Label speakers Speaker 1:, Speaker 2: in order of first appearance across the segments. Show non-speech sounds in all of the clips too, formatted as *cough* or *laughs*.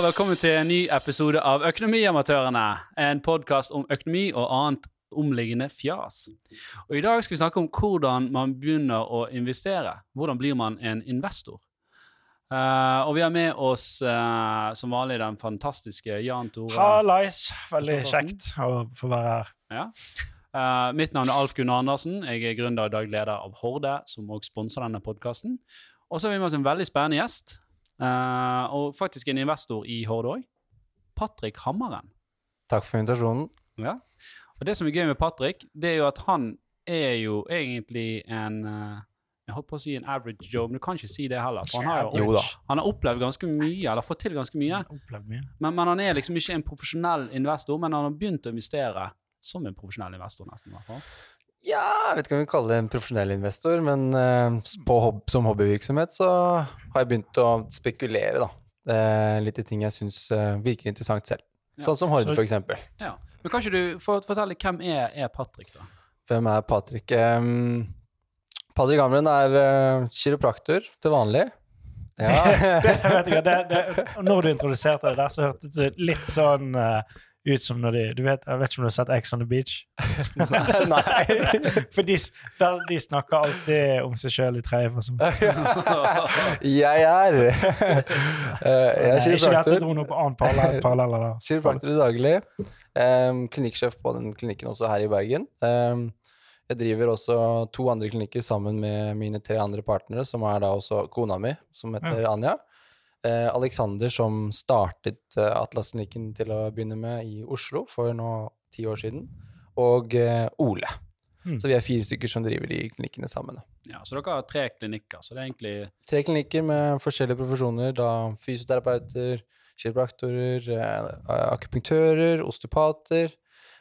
Speaker 1: og velkommen til en ny episode av Økonomiamatørene. En podkast om økonomi og annet omliggende fjas. Og I dag skal vi snakke om hvordan man begynner å investere. Hvordan blir man en investor? Uh, og vi har med oss uh, som vanlig den fantastiske Jan Tore.
Speaker 2: Hallais! Veldig kjekt å få være her.
Speaker 1: Ja. Uh, mitt navn er Alf Gunnar Andersen. Jeg er gründer og daglig leder av Horde, som også sponser denne podkasten. Og så har vi med oss en veldig spennende gjest, og faktisk en investor i Horde òg. Patrick Hammeren.
Speaker 3: Takk for invitasjonen.
Speaker 1: Ja. Og det som er gøy med Patrick, det er jo at han er jo egentlig en jeg holdt på å si en average Joe, men du kan ikke si det heller. For han har jo,
Speaker 3: Jo da.
Speaker 1: han har opplevd ganske mye, eller fått til ganske mye.
Speaker 2: Mye.
Speaker 1: Men, men han er liksom ikke en profesjonell investor, men han har begynt å investere som en profesjonell investor, nesten. i hvert fall.
Speaker 3: Ja, jeg vet ikke om vi kaller det en profesjonell investor, men eh, på hob som hobbyvirksomhet så har jeg begynt å spekulere, da. er litt i ting jeg syns eh, virker interessant selv.
Speaker 1: Ja,
Speaker 3: Sånn som Horde,
Speaker 2: så-
Speaker 3: eksempel.
Speaker 1: Ja. Men kan ikke du for, fortelle hvem er, er Patrick, da?
Speaker 3: Hvem er Patrick? Um, Patrick Amren er uh, kiropraktor til vanlig. Ja. *laughs*
Speaker 2: Det, vet jeg, det, det, når du introduserte det der, så hørtes det litt sånn eh, ut som når de du vet, Jeg vet ikke om du har sett Ex on the Beach? *laughs*
Speaker 3: Nei. *laughs*
Speaker 2: For de, der, de snakker alltid om seg sjøl i tredje person. *laughs*
Speaker 3: jeg er uh, Jeg er
Speaker 2: Ikke det at
Speaker 3: du
Speaker 2: dro noe på annen parallell-.
Speaker 3: Kiropraktor i daglig. Um, klinikksjef på den klinikken også her i Bergen. Um, jeg driver også to andre klinikker sammen med mine tre andre partnere, som er da også kona mi, som heter Anja. Eh, Alexander, som startet eh, Atlas-klinikken til å begynne med i Oslo for nå ti år siden. Og eh, Ole.
Speaker 2: Mm.
Speaker 3: Så vi er fire stykker som driver de klinikkene sammen.
Speaker 1: Ja, så dere har tre klinikker, så det er egentlig
Speaker 3: Tre klinikker med forskjellige profesjoner. Da fysioterapeuter, kiropraktorer, eh, akupunktører, osteopater.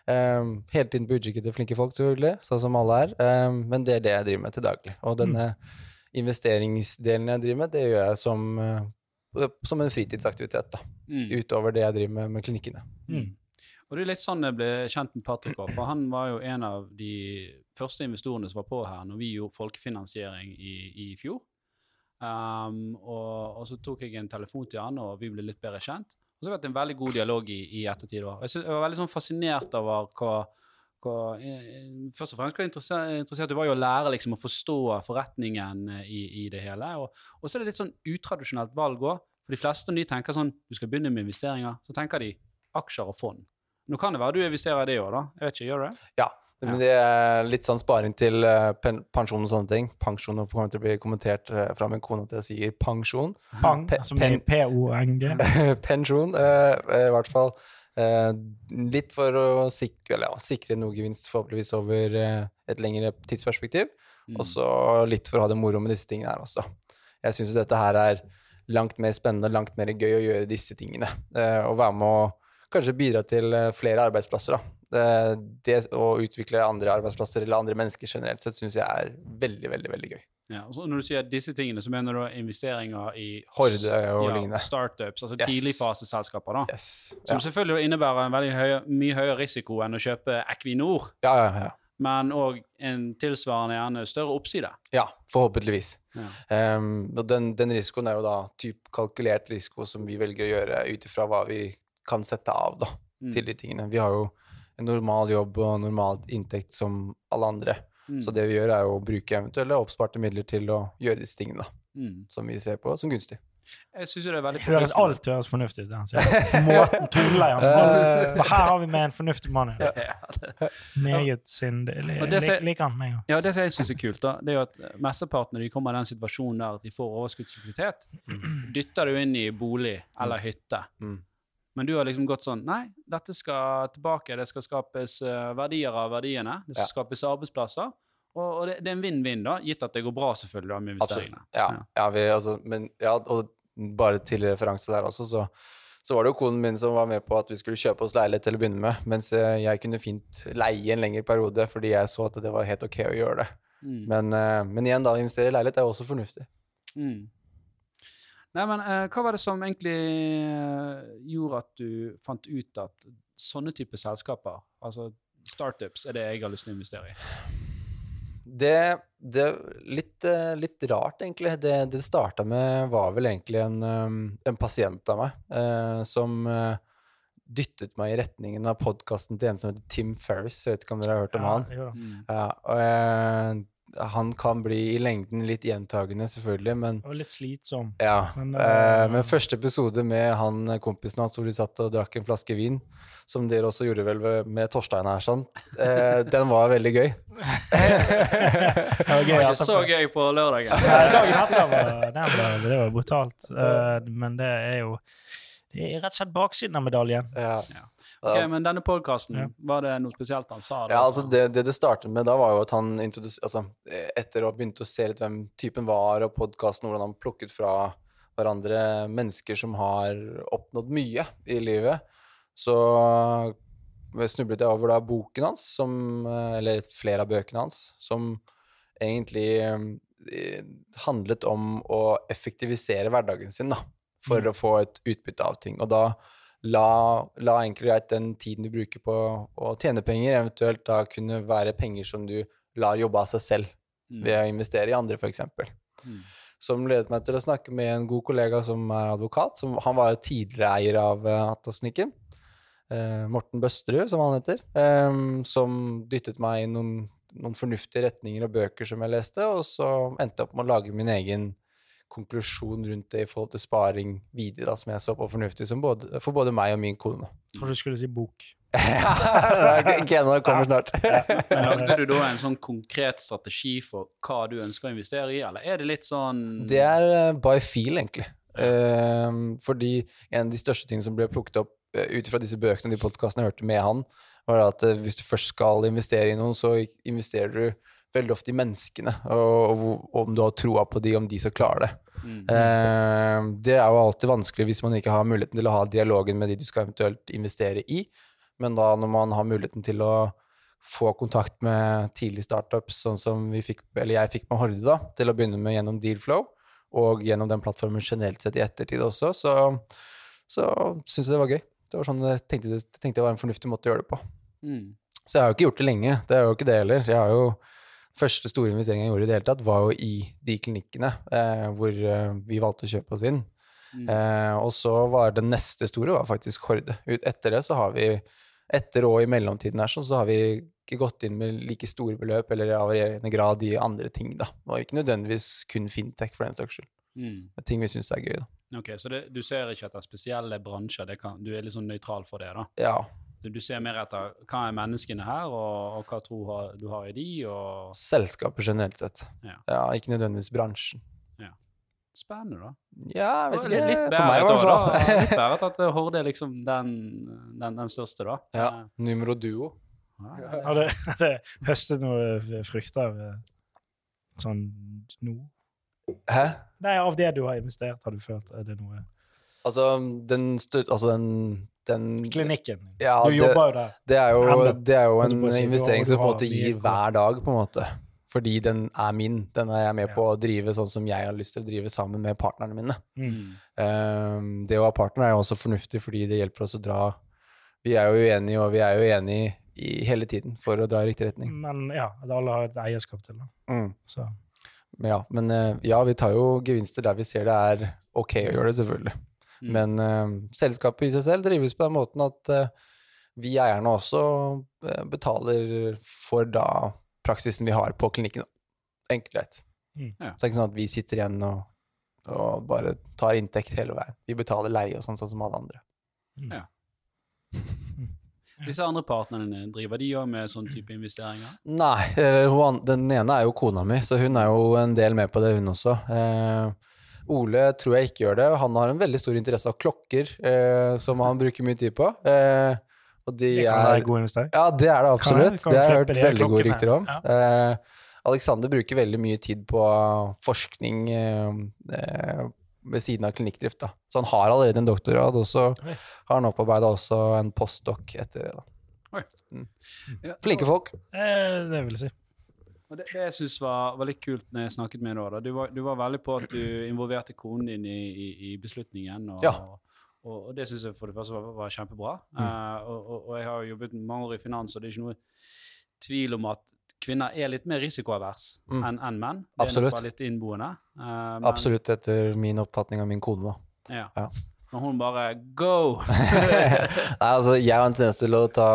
Speaker 3: Um, hele tiden på utkikk etter flinke folk, selvfølgelig, sånn som alle er. Um, men det er det jeg driver med til daglig. Og denne investeringsdelen jeg driver med, det gjør jeg som, eh, som en fritidsaktivitet, da.
Speaker 1: mm.
Speaker 3: Utover det jeg driver med med klinikkene.
Speaker 2: Mm.
Speaker 1: Og det er litt sånn jeg ble kjent med Patrick òg, for han var jo en av de første investorene som var på her når vi gjorde folkefinansiering i, i fjor. Um, og, og så tok jeg en telefon til han, og vi ble litt bedre kjent. Og så har det hatt en veldig god dialog i, i ettertid. også. Jeg var veldig sånn fascinert over hva, hva eh, Først og fremst var interessert, interessert du var jo å lære liksom å forstå forretningen eh, i, i det hele. Og, og så er det litt sånn utradisjonelt valg òg. For de fleste når de tenker sånn du skal begynne med investeringer, så tenker de aksjer og fond. Nå kan det være du investerer i det òg, da. Jeg vet ikke, gjør du det?
Speaker 3: Ja, men det er litt sånn sparing til eh, pen pensjon og sånne ting. Pensjon kommer til å bli kommentert eh, fra min kone at jeg sier pensjon.
Speaker 2: Pang,
Speaker 3: Pe-
Speaker 2: som i
Speaker 3: pen-
Speaker 2: P-O-N-G. *laughs*
Speaker 3: Pensjon, eh, eh, i hvert fall. Eh, litt for å sikre, eller, ja, sikre noe gevinst, forhåpentligvis over eh, et lengre tidsperspektiv.
Speaker 1: Mm.
Speaker 3: Og så litt for å ha det moro med disse tingene her også. Jeg syns dette her er langt mer spennende, langt mer gøy å gjøre disse tingene. Eh, og være med å kanskje bidra til eh, flere arbeidsplasser, da. Det å utvikle andre arbeidsplasser eller andre mennesker generelt sett syns jeg er veldig, veldig, veldig gøy.
Speaker 1: Ja, og så når du sier disse tingene, så mener du investeringer i
Speaker 3: Horde og
Speaker 1: ja,
Speaker 3: lignende.
Speaker 1: startups, altså
Speaker 3: Yes.
Speaker 1: tidligfaseselskaper, da.
Speaker 3: Yes.
Speaker 1: Som
Speaker 3: Ja.
Speaker 1: selvfølgelig innebærer en veldig høy, mye høyere risiko enn å kjøpe Equinor,
Speaker 3: Ja, ja, ja.
Speaker 1: men òg en tilsvarende gjerne større oppside.
Speaker 3: ja, forhåpentligvis.
Speaker 1: Ja.
Speaker 3: Um, og den, den risikoen er jo da typ kalkulert risiko som vi velger å gjøre ut ifra hva vi kan sette av da,
Speaker 1: Mm.
Speaker 3: til de tingene. Vi har jo en normal jobb og normal inntekt som alle andre.
Speaker 1: Mm.
Speaker 3: Så det vi gjør, er å bruke eventuelle oppsparte midler til å gjøre disse tingene, da,
Speaker 1: Mm.
Speaker 3: som vi ser på som gunstig.
Speaker 1: Jeg synes det er veldig
Speaker 2: Høres, alt høres fornuftig ut. det han sier. Måten, toneleieren som bare- Her har vi med en fornuftig mann. Ja.
Speaker 1: Ja,
Speaker 2: Meget sindig.
Speaker 1: Og
Speaker 2: liker han meg òg.
Speaker 1: Ja, det som jeg syns er kult, da, det er jo at mesteparten når de kommer i den situasjonen der at de får overskuddsaktivitet, dytter du inn i bolig eller hytte.
Speaker 3: Mm.
Speaker 1: Men du har liksom gått sånn Nei, dette skal tilbake. Det skal skapes eh, verdier av verdiene. Det skal
Speaker 3: Ja.
Speaker 1: skapes arbeidsplasser. Og, og det, det er en vinn-vinn, da, gitt at det går bra selvfølgelig da, med investeringene.
Speaker 3: Ja, ja. vi, altså, men, ja, og bare til referanse der også, så, så var det jo konen min som var med på at vi skulle kjøpe oss leilighet til å begynne med, mens eh, jeg kunne fint leie en lengre periode fordi jeg så at det var helt ok å gjøre det.
Speaker 1: Mm.
Speaker 3: Men, eh, men igjen, da, å investere i leilighet er jo også fornuftig.
Speaker 1: Mm. Nei, men uh, hva var det som egentlig eh, gjorde at du fant ut at sånne type selskaper, altså startups, er det jeg har lyst til å investere i?
Speaker 3: Det, det litt, eh, litt rart, egentlig. Det det starta med, var vel egentlig en, um, en pasient av meg eh, som dyttet meg i retningen av podkasten til en som heter Tim Ferris. Jeg vet ikke om dere har hørt om
Speaker 2: Ja,
Speaker 3: han?
Speaker 1: Mm.
Speaker 3: Ja, og eh, han kan bli i lengden litt gjentagende, selvfølgelig, men
Speaker 2: Og litt slitsom.
Speaker 3: ja.
Speaker 2: Men,
Speaker 3: eh,
Speaker 2: eh,
Speaker 3: men første episode med han eh, kompisen hans hvor de satt og drakk en flaske vin, som dere også gjorde vel med Torstein her, sånn, eh, *laughs* den var veldig gøy.
Speaker 2: Det var gøy
Speaker 1: var ikke så gøy på lørdagen.
Speaker 2: Dagen etter var, var, det var brutalt. Uh, men det er jo Det er rett og slett baksiden av medaljen.
Speaker 3: Ja.
Speaker 1: Ok, Men denne podkasten,
Speaker 2: Ja.
Speaker 1: var det noe spesielt han sa? da,
Speaker 3: Ja, altså det, det det startet med da, var jo at han altså, Etter å ha begynt å se litt hvem typen var, og podkasten, hvordan han plukket fra hverandre mennesker som har oppnådd mye i livet, så snublet jeg over da boken hans, som, eller flere av bøkene hans, som egentlig eh, handlet om å effektivisere hverdagen sin, da, for å få et utbytte av ting. Og da la, la greit den tiden du bruker på å tjene penger, eventuelt da kunne være penger som du lar jobbe av seg selv
Speaker 1: Mm.
Speaker 3: ved å investere i andre, f.eks.
Speaker 1: Mm.
Speaker 3: Som ledet meg til å snakke med en god kollega som er advokat. Som, han var jo tidligere eier av uh, Atlasnikken. Uh, Morten Bøsterud, som han heter. Um, som dyttet meg i noen, noen fornuftige retninger og bøker som jeg leste, og så endte jeg opp med å lage min egen konklusjon rundt det i forhold til sparing videre, da, som jeg så på fornuftig som både, for både meg og min kone.
Speaker 2: Jeg trodde du skulle si bok. *laughs*
Speaker 3: Genene kommer snart.
Speaker 1: Men Lagde du da en sånn konkret strategi for hva du ønsker å investere i, eller er det litt sånn
Speaker 3: Det er eh, by feel, egentlig. Uh, fordi en av de største tingene som ble plukket opp uh, ut fra disse bøkene og de podkastene jeg hørte med han, var at uh, hvis du først skal investere i noen, så investerer du veldig ofte i menneskene, og, og om du har troa på de, om de skal klare det.
Speaker 1: Mm.
Speaker 3: Ehm, det er jo alltid vanskelig hvis man ikke har muligheten til å ha dialogen med de du skal eventuelt investere i, men da når man har muligheten til å få kontakt med tidlig startups, sånn som vi fikk, eller jeg fikk med Horde, da, til å begynne med gjennom Dealflow, og gjennom den plattformen generelt sett i ettertid også, så, så syns jeg det var gøy. Det var sånn jeg tenkte, det tenkte det var en fornuftig måte å gjøre det på.
Speaker 1: Mm.
Speaker 3: Så jeg har jo ikke gjort det lenge. Det er jo ikke det heller. Jeg har jo Første store investeringen jeg gjorde i det hele tatt, var jo i de klinikkene eh, hvor eh, vi valgte å kjøpe oss inn.
Speaker 1: Mm.
Speaker 3: Eh, og så var det neste store var faktisk Horde. Ut etter det så har vi Etter og i mellomtiden her så har vi ikke gått inn med like store beløp eller av varierende grad i andre ting, da. Og ikke nødvendigvis kun fintech, for den saks skyld.
Speaker 1: Mm.
Speaker 3: er Ting vi syns er gøy, da.
Speaker 1: Ok, Så det, du ser ikke etter spesielle bransjer, det kan, du er litt sånn nøytral for det? da?
Speaker 3: Ja.
Speaker 1: Du, du ser mer etter hva er menneskene her, og, og hva tro har, du har i de, og
Speaker 3: Selskapet generelt sett.
Speaker 1: Ja.
Speaker 3: ikke nødvendigvis bransjen.
Speaker 1: Spennende, da.
Speaker 3: Ja, jeg vet ikke.
Speaker 1: Litt
Speaker 3: For meg, i
Speaker 1: bæret
Speaker 3: fall.
Speaker 1: da. *laughs* Litt bæret at Horde er liksom den, den, den største, da.
Speaker 3: Ja.
Speaker 1: Eh,
Speaker 3: Numero duo.
Speaker 2: Har du, høstet noe frukter eh, sånn nå?
Speaker 3: Hæ?
Speaker 2: Nei, av det du har investert, har du følt er det noe
Speaker 3: Altså, den. Altså, den, den
Speaker 2: Klinikken.
Speaker 3: Ja,
Speaker 2: du
Speaker 3: det-
Speaker 2: jobber jo der.
Speaker 3: Det er jo, det er jo en investering som på en måte gir hver dag, på en måte. Fordi den er min. Den er jeg med på å drive sånn som jeg har lyst til å drive sammen med partnerne mine.
Speaker 2: Mm.
Speaker 3: Ehm, det å ha partner er jo også fornuftig, fordi det hjelper oss å dra Vi er jo uenige, og vi er jo enige i hele tiden for å dra i riktig retning.
Speaker 2: Men ja, at alle har et eierskap til det.
Speaker 3: Mm.
Speaker 2: Så
Speaker 3: Men ja, men eh, ja, vi tar jo gevinster der vi ser det er ok å gjøre det, selvfølgelig.
Speaker 1: Mm.
Speaker 3: Men uh, selskapet i seg selv drives på den måten at uh, vi eierne også eh, betaler for da praksisen vi har på klinikken. Enkelt og greit.
Speaker 2: Mm.
Speaker 1: Ja.
Speaker 3: Så det er ikke sånn at vi sitter igjen og, og bare tar inntekt hele veien. Vi betaler leie og sånn, sånn som alle andre. Ja. *laughs*
Speaker 1: Disse andre partnerne, driver de òg med sånn type investeringer?
Speaker 3: Nei, hun, den ene er jo kona mi, så hun er jo en del med på det, hun også. Eh, Ole tror jeg ikke gjør det. Han har en veldig stor interesse av klokker, eh, som han bruker mye tid på. Eh, og de
Speaker 2: det kan være
Speaker 3: er
Speaker 2: god investering.
Speaker 3: Ja, det er det absolutt.
Speaker 2: Kan, kan
Speaker 3: det har jeg hørt veldig gode rykter om.
Speaker 2: Ja.
Speaker 3: Eh, Alexander bruker veldig mye tid på forskning eh, eh, ved siden av klinikkdrift. Da. Så han har allerede en doktorgrad, og så har han opparbeida også en postdoc etter det. da. Mm. Flinke folk.
Speaker 2: Eh, det vil jeg si.
Speaker 1: Og det, det jeg syns var, var litt kult når jeg snakket med deg, da. Du var, du var veldig på at du involverte konen din i, i, i beslutningen. Og,
Speaker 3: Ja.
Speaker 1: og, og det syns jeg for det første var, var kjempebra.
Speaker 3: Mm.
Speaker 1: Uh, og, og, jeg har jo jobbet mange år i finans, og det er ikke noe tvil om at kvinner er litt mer risikoavers
Speaker 3: Mm.
Speaker 1: enn en menn. Det
Speaker 3: Absolutt.
Speaker 1: er litt innboende. eh, men,
Speaker 3: Absolutt etter min oppfatning av min kone, da.
Speaker 1: Ja.
Speaker 3: Ja.
Speaker 1: Men hun bare go! *laughs*
Speaker 3: Nei, altså, jeg har en tendens til å ta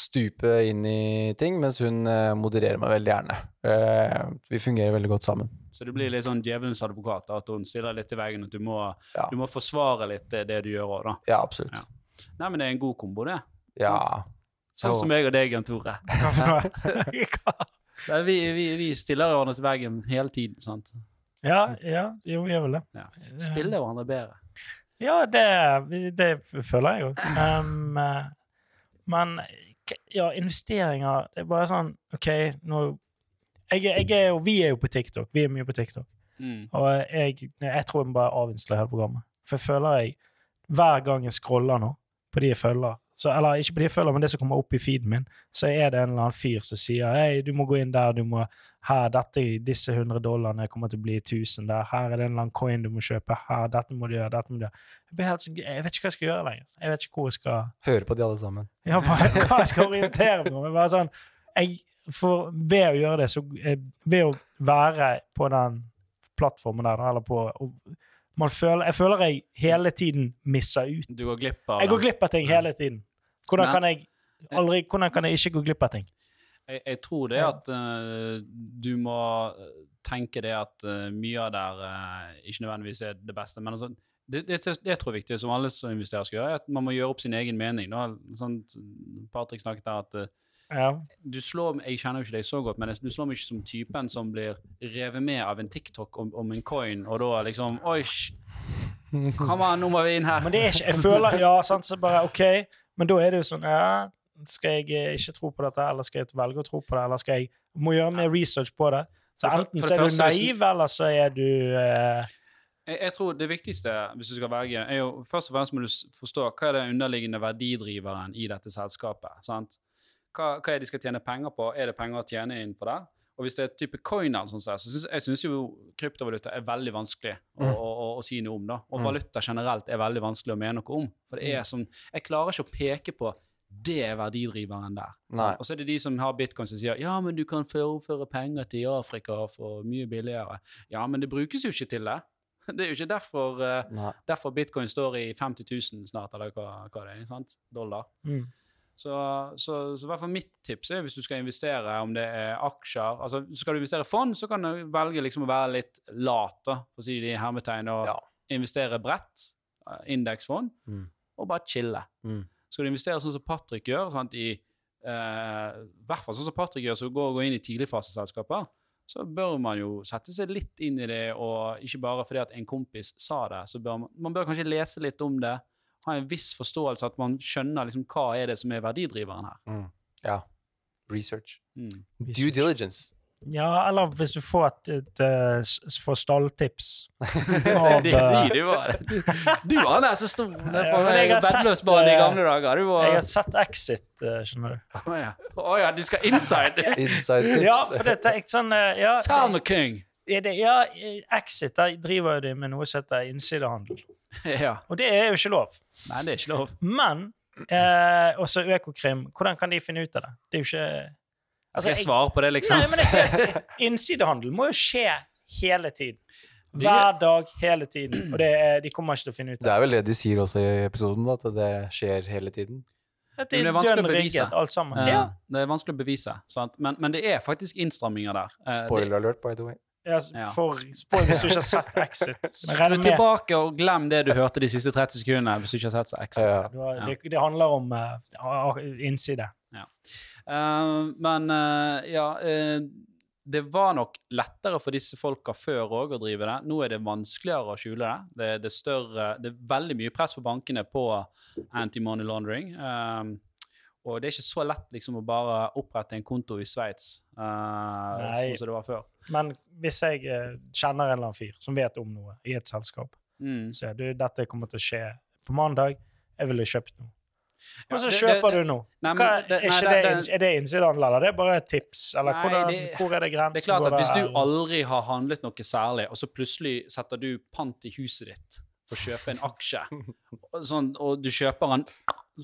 Speaker 3: stupe inn i ting, mens hun eh, modererer meg veldig gjerne. Eh, vi fungerer veldig godt sammen.
Speaker 1: Så du blir litt sånn djevelens advokat, at hun stiller litt i veggen, at du må,
Speaker 3: Ja.
Speaker 1: du må forsvare litt det, det du gjør òg, da.
Speaker 3: Ja, absolutt.
Speaker 1: Ja. Nei, men det er en god kombo, det.
Speaker 3: Ja.
Speaker 1: Sånn som jeg og deg, Jan Tore. *laughs*
Speaker 2: Hva for noe? *laughs*
Speaker 1: Vi, vi, vi stiller hverandre til veggen hele tiden, sant.
Speaker 2: Ja, ja, jo, vi gjør vel det.
Speaker 1: Ja. Spiller hverandre bedre.
Speaker 2: Ja, det, det føler jeg òg. Um, eh, men ja, investeringer Det er bare sånn OK, nå jeg, jeg er jo, Vi er jo på TikTok. Vi er mye på TikTok.
Speaker 1: Mm.
Speaker 2: Og jeg, jeg tror jeg må bare avinstallere hele programmet. For jeg føler jeg Hver gang jeg scroller nå på de jeg følger så, Eller ikke på de jeg følger, men det som kommer opp i feeden min, så er det en eller annen fyr som sier Hei, du må gå inn der, du må Her, dette, disse 100 dollarene kommer til å bli 1000 der. Her er det en eller annen coin du må kjøpe. Her, dette må du gjøre, dette må du gjøre. Jeg, sånn, jeg vet ikke hva jeg skal gjøre lenger. Jeg vet ikke hvor jeg skal
Speaker 3: Høre på de alle sammen.
Speaker 2: ja, bare *laughs* hva jeg skal orientere meg om. Jeg bare sånn, jeg, for ved å gjøre det, så eh, ved å være på den plattformen der, eller på og føler, Jeg føler jeg hele tiden misser ut.
Speaker 1: Du går glipp av
Speaker 2: Jeg går glipp av ting hele tiden. Hvordan
Speaker 1: Men-
Speaker 2: kan jeg aldri, hvordan kan jeg ikke gå glipp av ting?
Speaker 1: Jeg, jeg tror det at uh, du må tenke det at uh, mye av det uh, ikke nødvendigvis er det beste. Men altså, det, det, det tror jeg er viktig, som alle som investerer skal gjøre, er at man må gjøre opp sin egen mening. Sånn, Patrick snakket der at eh,
Speaker 2: Ja.
Speaker 1: du slår, Jeg kjenner jo ikke deg så godt, men du slår meg ikke som typen som blir revet med av en TikTok om, om en coin, og da liksom Oi, kom an, nå må vi inn her.
Speaker 2: Men det er ikke Jeg føler Ja, sant, så bare OK. Men da er det jo sånn Ja, skal jeg eh, ikke tro på dette, eller skal jeg velge å tro på det, eller skal jeg må gjøre mer research på det? Så enten så er du naiv, eller så er du eh,
Speaker 1: Jeg, jeg tror det viktigste hvis du skal velge, er jo først og fremst må du forstå hva er den underliggende verdidriveren i dette selskapet. sant? Hva, hva er det de skal tjene penger på? Er det penger å tjene inn på det? Og hvis det er type coin, sånt, så synes, jeg synes jo kryptovaluta er veldig vanskelig å,
Speaker 3: Mm.
Speaker 1: å, å, å si noe om. da. Og
Speaker 3: Mm.
Speaker 1: valuta generelt er veldig vanskelig å mene noe om. For det er som, Jeg klarer ikke å peke på det er verdidriveren der. Og så er det de som har bitcoin som sier ja, men du kan overføre penger til Afrika for mye billigere. Ja, men det brukes jo ikke til det. *laughs* Det er jo ikke derfor, eh, derfor bitcoin står i 50 000 snart, eller hva, hva det er, sant? dollar.
Speaker 2: mm.
Speaker 1: Så, så, så i hvert fall mitt tips er hvis du skal investere, om det er aksjer altså Skal du investere i fond, så kan du velge liksom å være litt lat, for å si det i hermetegn, og
Speaker 3: Ja.
Speaker 1: investere bredt, eh, indeksfond,
Speaker 3: Mm.
Speaker 1: og bare chille.
Speaker 3: Mm.
Speaker 1: Skal du investere sånn som Patrick gjør, sant, i eh, hvert fall sånn som Patrick gjør, så går, går inn i tidligfaseselskaper, så bør man jo sette seg litt inn i det, og ikke bare fordi at en kompis sa det. så bør Man, man bør kanskje lese litt om det, ha en viss forståelse, at man skjønner liksom hva er det som er verdidriveren her.
Speaker 3: Mm. Ja. Research.
Speaker 1: Mm.
Speaker 3: Due diligence.
Speaker 2: Ja, eller hvis du får et, et, eh, s- s- får stalltips
Speaker 1: Det, *laughs*
Speaker 2: av
Speaker 1: det,
Speaker 2: eh,
Speaker 1: du var Du var den så stor
Speaker 2: for
Speaker 1: Bedløsbanen i
Speaker 2: eh,
Speaker 1: gamle dager. Du var
Speaker 2: Jeg har sett Exit, eh, skjønner du.
Speaker 1: Å ja. Oh, ja, du skal inside! *laughs*
Speaker 3: Inside tips.
Speaker 2: Ja, for det er ikke sånn eh, ja,
Speaker 1: Salma King!
Speaker 2: er det, ja, eh, Exit der driver jo de med noe som heter innsidehandel. *laughs*
Speaker 1: Ja.
Speaker 2: Og det er jo ikke lov.
Speaker 1: Nei, det er ikke lov.
Speaker 2: Men eh, også Økokrim, hvordan kan de finne ut av det? Det er jo ikke altså,
Speaker 1: jeg svare på det, liksom?
Speaker 2: Nei, men jeg *laughs* ser, Innsidehandel må jo skje hele tiden. Hver dag, hele tiden. Og det er, de kommer ikke til å finne ut av
Speaker 3: Det
Speaker 2: Det
Speaker 3: er vel det de sier også i episoden, at det skjer hele tiden.
Speaker 2: det.
Speaker 1: Det er
Speaker 2: Det er
Speaker 1: vanskelig å bevise.
Speaker 2: alt sammen. Ja.
Speaker 1: Det er vanskelig å bevise, sant? Men, men det er faktisk innstramminger der. Eh,
Speaker 3: Spoiler alert, by the way.
Speaker 2: Ja,
Speaker 1: Ja.
Speaker 2: for spoiler, hvis du ikke har sett Exit. *laughs*
Speaker 1: Det, Skru tilbake og glem det du hørte de siste 30 sekundene hvis du ikke har sett Exit.
Speaker 3: Ja.
Speaker 2: det, det handler om uh, innside.
Speaker 1: Eh, men uh, ja uh, Det var nok lettere for disse folka før òg å drive det. Nå er det vanskeligere å skjule det. Det, det, større, det er veldig mye press på bankene på anti-money laundering. Og det er ikke så lett liksom å bare opprette en konto i Sveits, sånn som det var før.
Speaker 2: Men hvis jeg kjenner en eller annen fyr som vet om noe i et selskap,
Speaker 1: Mm.
Speaker 2: så du dette kommer til å skje på mandag, jeg ville kjøpt noe. Og så kjøper du noe. Hva,
Speaker 1: det-
Speaker 2: er, ikke
Speaker 1: det-
Speaker 2: er det innsidehandel, eller det er bare et tips? Eller
Speaker 1: Nei,
Speaker 2: hvordan,
Speaker 1: det-
Speaker 2: hvor er det grensen?
Speaker 1: Det er klart at hvis du aldri har handlet noe særlig, og så plutselig setter du pant i huset ditt for å kjøpe en aksje, sånn, og du kjøper den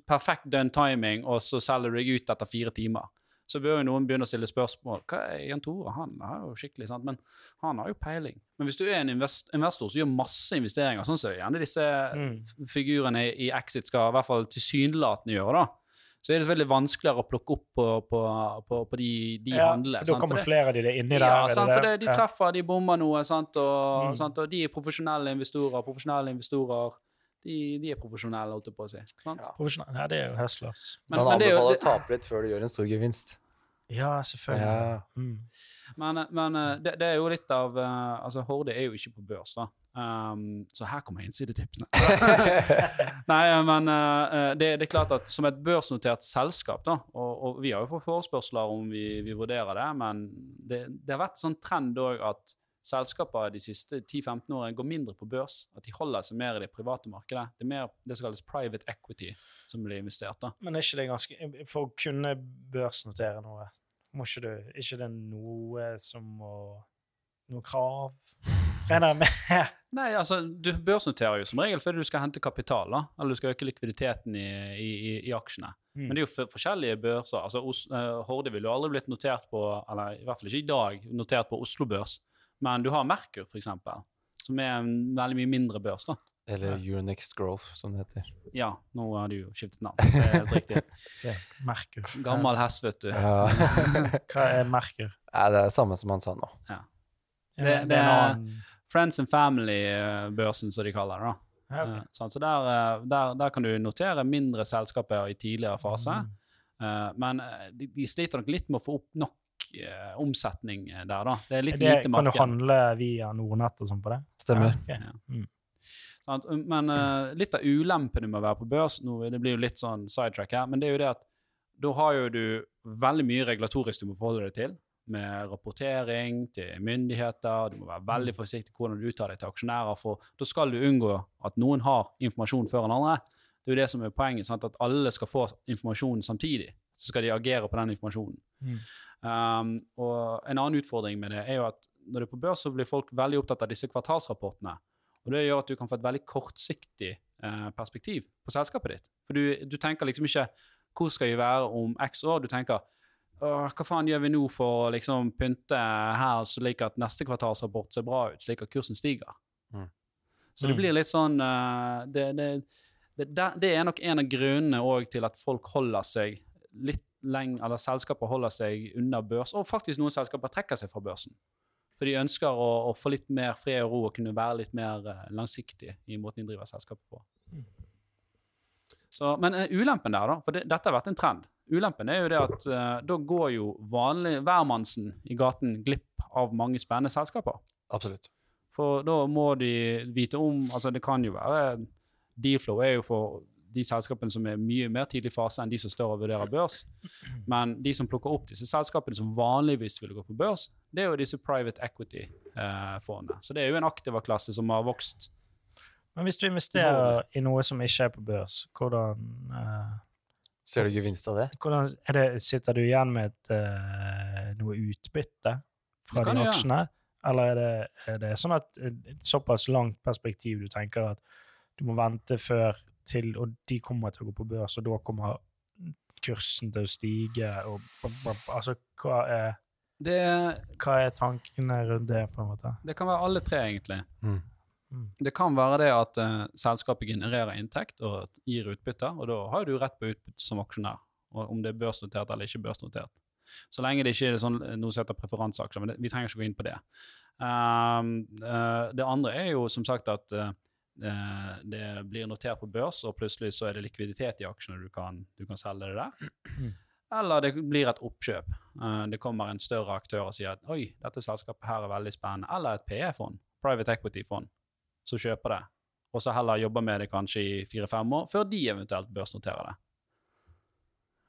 Speaker 1: perfekt done timing, og så selger du deg ut etter fire timer, så bør jo noen begynne å stille spørsmål. Hva er Jan Tore? Han er jo skikkelig, sant? Men han har jo peiling. Men hvis du er en invest investor som gjør masse investeringer, sånn som gjerne disse
Speaker 2: Mm.
Speaker 1: figurene i Exit skal i hvert fall tilsynelatende gjøre, da, så er det så veldig vanskeligere å plukke opp på, på, på, på de, de
Speaker 2: Ja,
Speaker 1: handlene.
Speaker 2: for da
Speaker 1: det-
Speaker 2: av de der inni der.
Speaker 1: ja,
Speaker 2: det
Speaker 1: sant, for
Speaker 2: det?
Speaker 1: det, de treffer, de bommer noe, sant, og,
Speaker 2: Mm.
Speaker 1: sant, og de er profesjonelle investorer. Profesjonelle investorer, de, de er profesjonelle, holdt jeg på å si. Sant?
Speaker 3: Ja.
Speaker 2: Profesjonell- Ja, det er jo hustlers.
Speaker 1: Men,
Speaker 3: Man
Speaker 1: men, det er jo,
Speaker 3: anbefaler å tape litt før du gjør en stor gevinst.
Speaker 2: Ja, selvfølgelig.
Speaker 3: Ja.
Speaker 2: Mm.
Speaker 1: men, men eh, det, det er jo litt av eh, Altså, Horde er jo ikke på børs, da. Um, så her kommer innsidetipsene. *laughs* Nei, men uh, det, det er klart at som et børsnotert selskap, da, og, og vi har jo fått forespørsler om vi, vi vurderer det, men det, det har vært sånn trend òg at selskaper de siste 10-15 årene går mindre på børs. At de holder seg mer i det private markedet. Det er mer det som kalles private equity som blir investert. da.
Speaker 2: Men er ikke det ganske For å kunne børsnotere noe, må ikke du Er ikke det noe som må Noe krav? Regner jeg med? *laughs*
Speaker 1: Nei, altså, Du børsnoterer jo som regel fordi du skal hente kapital, da, eller du skal øke likviditeten i, i, i, aksjene.
Speaker 2: Mm.
Speaker 1: Men det er jo for, forskjellige børser. altså Os, eh, Horde ville jo aldri blitt notert på, eller i hvert fall ikke i dag, notert på Oslo Børs. Men du har Merkur, for eksempel, som er en veldig mye mindre børs. da.
Speaker 3: Eller Euronext Growth, som det heter.
Speaker 1: Ja, nå har du jo skiftet navn. *laughs* Det er helt riktig.
Speaker 2: yeah. Merkur.
Speaker 1: Gammel hest, vet du.
Speaker 3: Ja. *laughs*
Speaker 2: Hva er Merkur?
Speaker 3: Ja, det er det samme som han sa nå.
Speaker 2: Ja,
Speaker 1: Det-
Speaker 2: er
Speaker 1: det er- Friends and Family-børsen, som de kaller det. da.
Speaker 2: ja, okay.
Speaker 1: Eh. Så der, eh, der, der kan du notere mindre selskaper i tidligere fase.
Speaker 2: Mm.
Speaker 1: Eh, men eh, de, de sliter nok litt med å få opp nok eh, omsetning eh, der, da. Det er litt
Speaker 2: det,
Speaker 1: lite
Speaker 2: kan du handle via Nordnett og sånn på det?
Speaker 3: Stemmer.
Speaker 2: Ja, ok.
Speaker 1: Sant? Men eh, litt av ulempene med å være på børs nå, Det blir jo litt sånn sidetrack her, men det er jo det at da har jo du veldig mye regulatorisk du må forholde deg til. Med rapportering til myndigheter. Du må være veldig forsiktig hvordan du uttaler deg til aksjonærer. For da skal du unngå at noen har informasjon før en andre. Det er jo det som er poenget. Sant? At alle skal få informasjon samtidig. Så skal de agere på den informasjonen.
Speaker 2: Mm.
Speaker 1: Um, og en annen utfordring med det er jo at når du er på børs, så blir folk veldig opptatt av disse kvartalsrapportene. Og det gjør at du kan få et veldig kortsiktig eh, perspektiv på selskapet ditt. For du, du tenker liksom ikke hvor skal vi være om x år? Du tenker «Åh, hva faen gjør vi nå for å liksom pynte her slik at neste kvartalsrapport ser bra ut, slik at kursen stiger?
Speaker 3: Mm.
Speaker 1: Så det
Speaker 2: Mm.
Speaker 1: blir litt sånn uh, det, det, det, det det er nok en av grunnene til at folk holder seg litt lenge, eller selskaper holder seg unna børs, og faktisk noen selskaper trekker seg fra børsen. For de ønsker å, å få litt mer fred og ro og kunne være litt mer eh, langsiktig i måten de driver selskapet på.
Speaker 2: Mm.
Speaker 1: Så, men eh, ulempen der, da, for det, dette har vært en trend Ulempen er jo det at uh, da går jo vanlig hvermannsen i gaten glipp av mange spennende selskaper.
Speaker 3: Absolutt.
Speaker 1: For da må de vite om Altså, det kan jo være Dealflow er jo for de selskapene som er mye mer tidlig fase enn de som står og vurderer børs. Men de som plukker opp disse selskapene som vanligvis ville gå på børs, det er jo disse private equity-fondene. Så det er jo en aktiva-klasse som har vokst.
Speaker 2: Men hvis du investerer i noe som ikke er på børs, hvordan, uh
Speaker 3: Ser du gevinst av det?
Speaker 2: hvordan er det, Sitter du igjen med et, uh, noe utbytte fra de aksjene? Eller er det, er det sånn at eh, et såpass langt perspektiv du tenker at du må vente før til, og de kommer til å gå på børs, og da kommer kursen til å stige, og altså, hva er,
Speaker 1: Det,
Speaker 2: hva er tankene rundt det, på en måte?
Speaker 1: det kan være alle tre, egentlig.
Speaker 3: Mm.
Speaker 2: Mm.
Speaker 1: Det kan være det at uh, selskapet genererer inntekt og gir utbytte, og da har du rett på utbytte som aksjonær, og om det er børsnotert eller ikke børsnotert. Så lenge det ikke er sånn, noe som heter preferanseaksjer, men det, vi trenger ikke gå inn på det. Um, uh, det andre er jo som sagt at eh, eh, det blir notert på børs, og plutselig så er det likviditet i aksjene, du kan, du kan selge det der.
Speaker 2: Mm.
Speaker 1: Eller det blir et oppkjøp. Eh, det kommer en større aktør og sier at oi, dette selskapet her er veldig spennende. Eller et PE-fond, private equity-fond, som kjøper det. Og så heller jobber med det kanskje i fire-fem år, før de eventuelt børsnoterer det.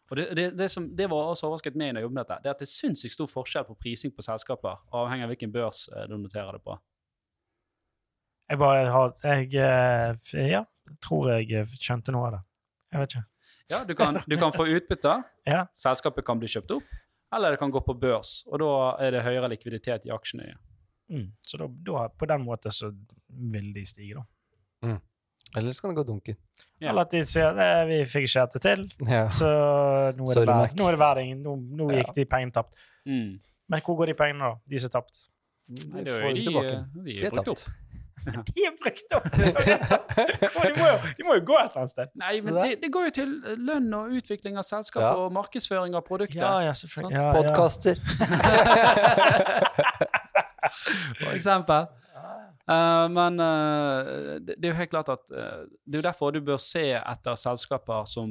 Speaker 1: Og det, det, det, som, det var også overrasket meg når jeg jobbet med dette, det er at det er sinnssykt stor forskjell på prising på selskaper, avhengig av hvilken børs eh, du noterer det på.
Speaker 2: Jeg bare har Jeg eh, ja, tror jeg eh, skjønte noe av det. Jeg vet ikke.
Speaker 1: Ja, du kan, du kan få utbytte, *laughs*
Speaker 2: Ja.
Speaker 1: selskapet kan bli kjøpt opp, eller det kan gå på børs, og da er det høyere likviditet i aksjene.
Speaker 2: Mm. Så da, da, på den måten så vil de stige, da.
Speaker 3: Mm. Eller så kan det gå dunken.
Speaker 1: Ja.
Speaker 2: Eller at de sier at vi fikk ikke dette til,
Speaker 3: Ja.
Speaker 2: så nå er
Speaker 3: Sorry,
Speaker 2: det,
Speaker 3: Mac.
Speaker 2: nå er det verding. Nå, nå
Speaker 3: Ja.
Speaker 2: gikk de pengene tapt.
Speaker 1: Mm.
Speaker 2: Men hvor går de pengene, da? De som tapte?
Speaker 1: Nei,
Speaker 3: De
Speaker 1: det er
Speaker 3: får
Speaker 1: de,
Speaker 3: tilbake.
Speaker 1: eh, de
Speaker 3: De
Speaker 1: er
Speaker 3: er
Speaker 1: brukt opp. *laughs*
Speaker 2: De er brukt opp! De, må jo, de må jo gå et eller annet sted.
Speaker 1: Nei, men
Speaker 3: Det
Speaker 1: det, går jo til lønn og utvikling av selskap
Speaker 3: Ja.
Speaker 1: og markedsføring av produkter.
Speaker 2: Ja, ja, selvfølgelig. Ja, ja.
Speaker 3: Podkaster. *laughs*
Speaker 1: for eksempel. Uh, men uh, det, det er jo helt klart at uh, Det er jo derfor du bør se etter selskaper som,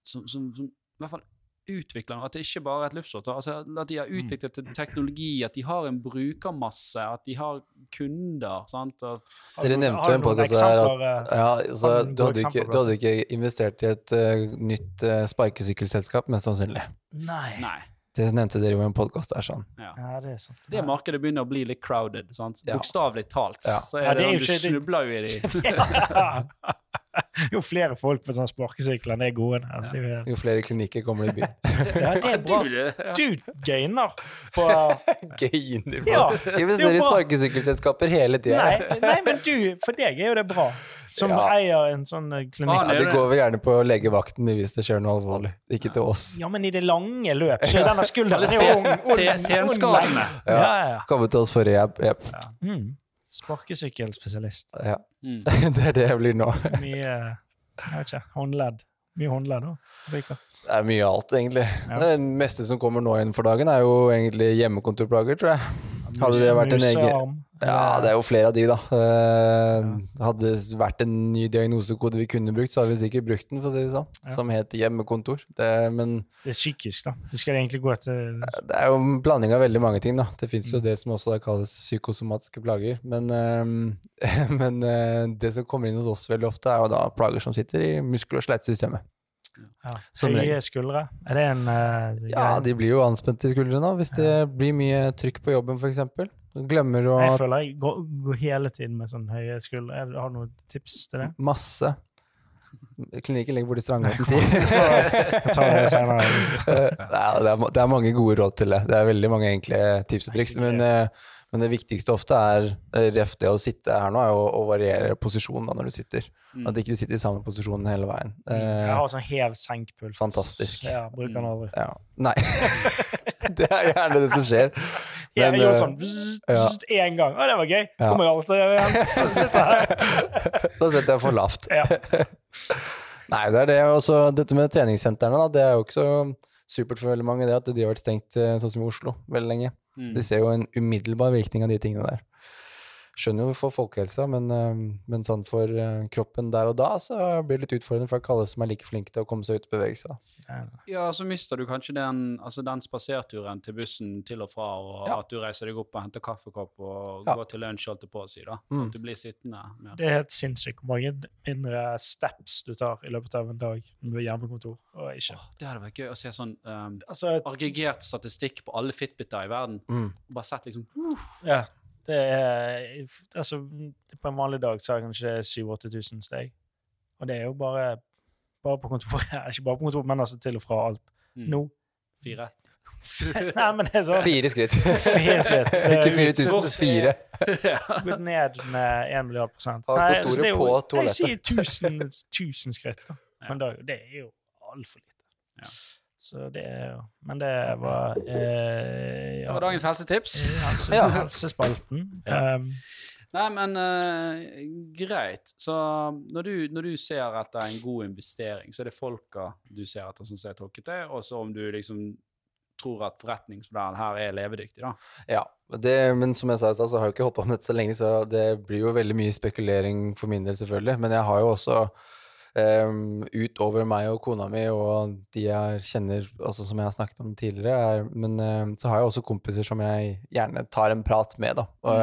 Speaker 1: som, som, som i hvert fall utvikler. At det ikke bare er et luftslott. Altså, at de har utviklet en teknologi, at de har en brukermasse, at de har kunder. sant? Og,
Speaker 3: Dere nevnte jo en
Speaker 2: podkast
Speaker 3: podcast her at-
Speaker 2: eh,
Speaker 3: Ja, så
Speaker 2: Har du
Speaker 3: du hadde, ikke, du hadde ikke investert i et uh, nytt uh, sparkesykkelselskap, mest sannsynlig.
Speaker 2: Nei.
Speaker 1: nei.
Speaker 3: Det nevnte dere jo i en podkast der, sånn.
Speaker 1: Ja.
Speaker 2: Ja, det er sant.
Speaker 1: Det markedet begynner å bli litt crowded. sant?
Speaker 3: Ja.
Speaker 1: Bokstavelig talt.
Speaker 3: Ja.
Speaker 1: Så
Speaker 2: Ja,
Speaker 1: er det,
Speaker 2: det er jo
Speaker 1: du
Speaker 2: det-
Speaker 1: snubler jo i de. *laughs* *laughs*
Speaker 2: Ja. *laughs* Jo flere folk på sånne sparkesykler enn det er gode. er jo-
Speaker 3: flere klinikker kommer det i byen. *laughs*
Speaker 2: Ja, det er bra.
Speaker 1: Du,
Speaker 2: gainer på *laughs*
Speaker 3: gainer på
Speaker 2: Ja,
Speaker 3: Investerer i sparkesykkelselskaper hele tida.
Speaker 2: Nei, nei, men du, for deg er jo det bra. Som
Speaker 3: Ja.
Speaker 2: eier en sånn eh, klinikk.
Speaker 3: Ja, det går vel gjerne på legevakten hvis det skjer noe alvorlig. Ikke til oss.
Speaker 2: Ja, men i det lange løp så er denne skulderen er jo
Speaker 1: se- se- senskadene.
Speaker 2: Ja, ja, ja.
Speaker 3: Komme til oss for rehab. Ja,
Speaker 2: Mm. Sparkesykkelspesialist.
Speaker 3: Ja.
Speaker 1: Mm. *laughs*
Speaker 3: Det er det jeg blir nå.
Speaker 2: Mye jeg vet ikke, håndledd. Mye håndledd òg.
Speaker 3: Det er mye av alt, egentlig.
Speaker 2: Ja.
Speaker 3: Det meste som kommer nå inn for dagen, er jo egentlig hjemmekontorplager, tror jeg. Hadde det vært en egen
Speaker 2: Musearm.
Speaker 3: Ja, det er jo flere av de, da. Eh, Hadde det vært en ny diagnosekode vi kunne brukt, så hadde vi sikkert brukt den, for å si det sånn.
Speaker 2: Ja.
Speaker 3: Som het hjemmekontor. Det, men
Speaker 2: Det er psykisk, da. Det skal egentlig gå etter
Speaker 3: det er jo en blanding av veldig mange ting, da. Det fins
Speaker 2: Mm.
Speaker 3: jo det som også kalles psykosomatiske plager. Men, eh, *laughs* men eh, det som kommer inn hos oss veldig ofte, er jo da plager som sitter i muskel- og skjelettsystemet.
Speaker 2: ja. Høye skuldre. Er det en uh,
Speaker 3: Ja, de blir jo anspent i skuldrene hvis det blir mye trykk på jobben, f.eks. Glemmer å
Speaker 2: Jeg føler jeg går, går hele tiden med sånn høye skuldre. Har du noen tips til det?
Speaker 3: Masse. Klinikken ligger borti Strandgaten
Speaker 2: Jeg
Speaker 3: 10.
Speaker 2: Det *laughs*
Speaker 3: det, er, ma- det er mange gode råd til det. Det er veldig mange enkle tips og triks. Men, eh, men det viktigste ofte er eh, ref det å sitte her nå, er å, å variere posisjonen da når du sitter.
Speaker 1: Mm.
Speaker 3: At ikke du sitter i samme posisjon hele veien.
Speaker 2: Jeg
Speaker 3: Eh,
Speaker 2: har sånn hev-senk-puls.
Speaker 3: Fantastisk.
Speaker 2: Ja, bruker den aldri.
Speaker 3: ja. Nei. *laughs* det er gjerne det som skjer. *laughs* Men,
Speaker 2: jeg gjorde
Speaker 3: eh,
Speaker 2: sånn én
Speaker 3: ja.
Speaker 2: gang. Å, det var gøy.
Speaker 3: Ja.
Speaker 2: Kommer jeg alltid til å gjøre igjen. *laughs* Sitter her.
Speaker 3: Da setter jeg for lavt.
Speaker 2: Ja.
Speaker 3: Nei, det er det. Også dette med treningssentrene, da. Det er jo ikke så supert for veldig mange, det at de har vært stengt eh, sånn som i Oslo veldig lenge.
Speaker 1: Mm.
Speaker 3: De ser jo en umiddelbar virkning av de tingene der. Skjønner jo for folkehelsa, men, eh, men sånn for eh, kroppen der og da, så blir det litt utfordrende for ikke alle som er like flinke til å komme seg ut og bevege seg.
Speaker 1: Ja, så mister du kanskje den, altså den spaserturen til bussen til og fra, og
Speaker 3: Ja.
Speaker 1: at du reiser deg opp og henter kaffekopp og
Speaker 3: Ja.
Speaker 1: går til lunsj, holdt jeg på å si. da.
Speaker 3: Mm.
Speaker 1: At du blir sittende mer.
Speaker 2: Det er helt sinnssykt hvor mange mindre steps du tar i løpet av en dag er hjemmekontor og ikke.
Speaker 1: Åh, det hadde vært gøy å se sånn um,
Speaker 2: Altså,
Speaker 1: aggregert statistikk på alle Fitbiter i verden.
Speaker 3: Mm.
Speaker 1: Og bare sett liksom
Speaker 2: ja, det er Altså, på en vanlig dag så har jeg kanskje 7000-8000 steg. Og det er jo bare bare på kontoret. *laughs* Ikke bare på kontoret, men altså til og fra alt.
Speaker 1: mm,
Speaker 2: Nå
Speaker 1: fire. *laughs*
Speaker 2: Nei, men det er så...
Speaker 3: Fire skritt.
Speaker 2: Fire skritt. *laughs*
Speaker 3: ikke
Speaker 2: Det er
Speaker 3: 4000, fire.
Speaker 2: gått ned med 1 milliard prosent. Nei, så det er jo-
Speaker 3: på.
Speaker 2: Jeg sier 1000, 1000 skritt da, men en Det er jo altfor lite.
Speaker 1: Ja.
Speaker 2: Så det er jo Men det var eh,
Speaker 1: Det var dagens helsetips.
Speaker 2: helse, *laughs*
Speaker 3: Ja.
Speaker 2: helsespalten.
Speaker 1: Ja.
Speaker 2: Um,
Speaker 1: Nei, men uh, greit. Så når du, når du ser etter en god investering, så er det folka du ser etter, som ser tolket det, og så om du liksom tror at forretningsmodellen her er levedyktig, da.
Speaker 3: Ja, det, men som jeg sa i stad, så har jeg ikke holdt på med dette så lenge, så det blir jo veldig mye spekulering for min del, selvfølgelig. Men jeg har jo også um, utover meg og kona mi og de jeg kjenner, altså som jeg har snakket om tidligere, er, men uh, så har jeg også kompiser som jeg gjerne tar en prat med, da. Og,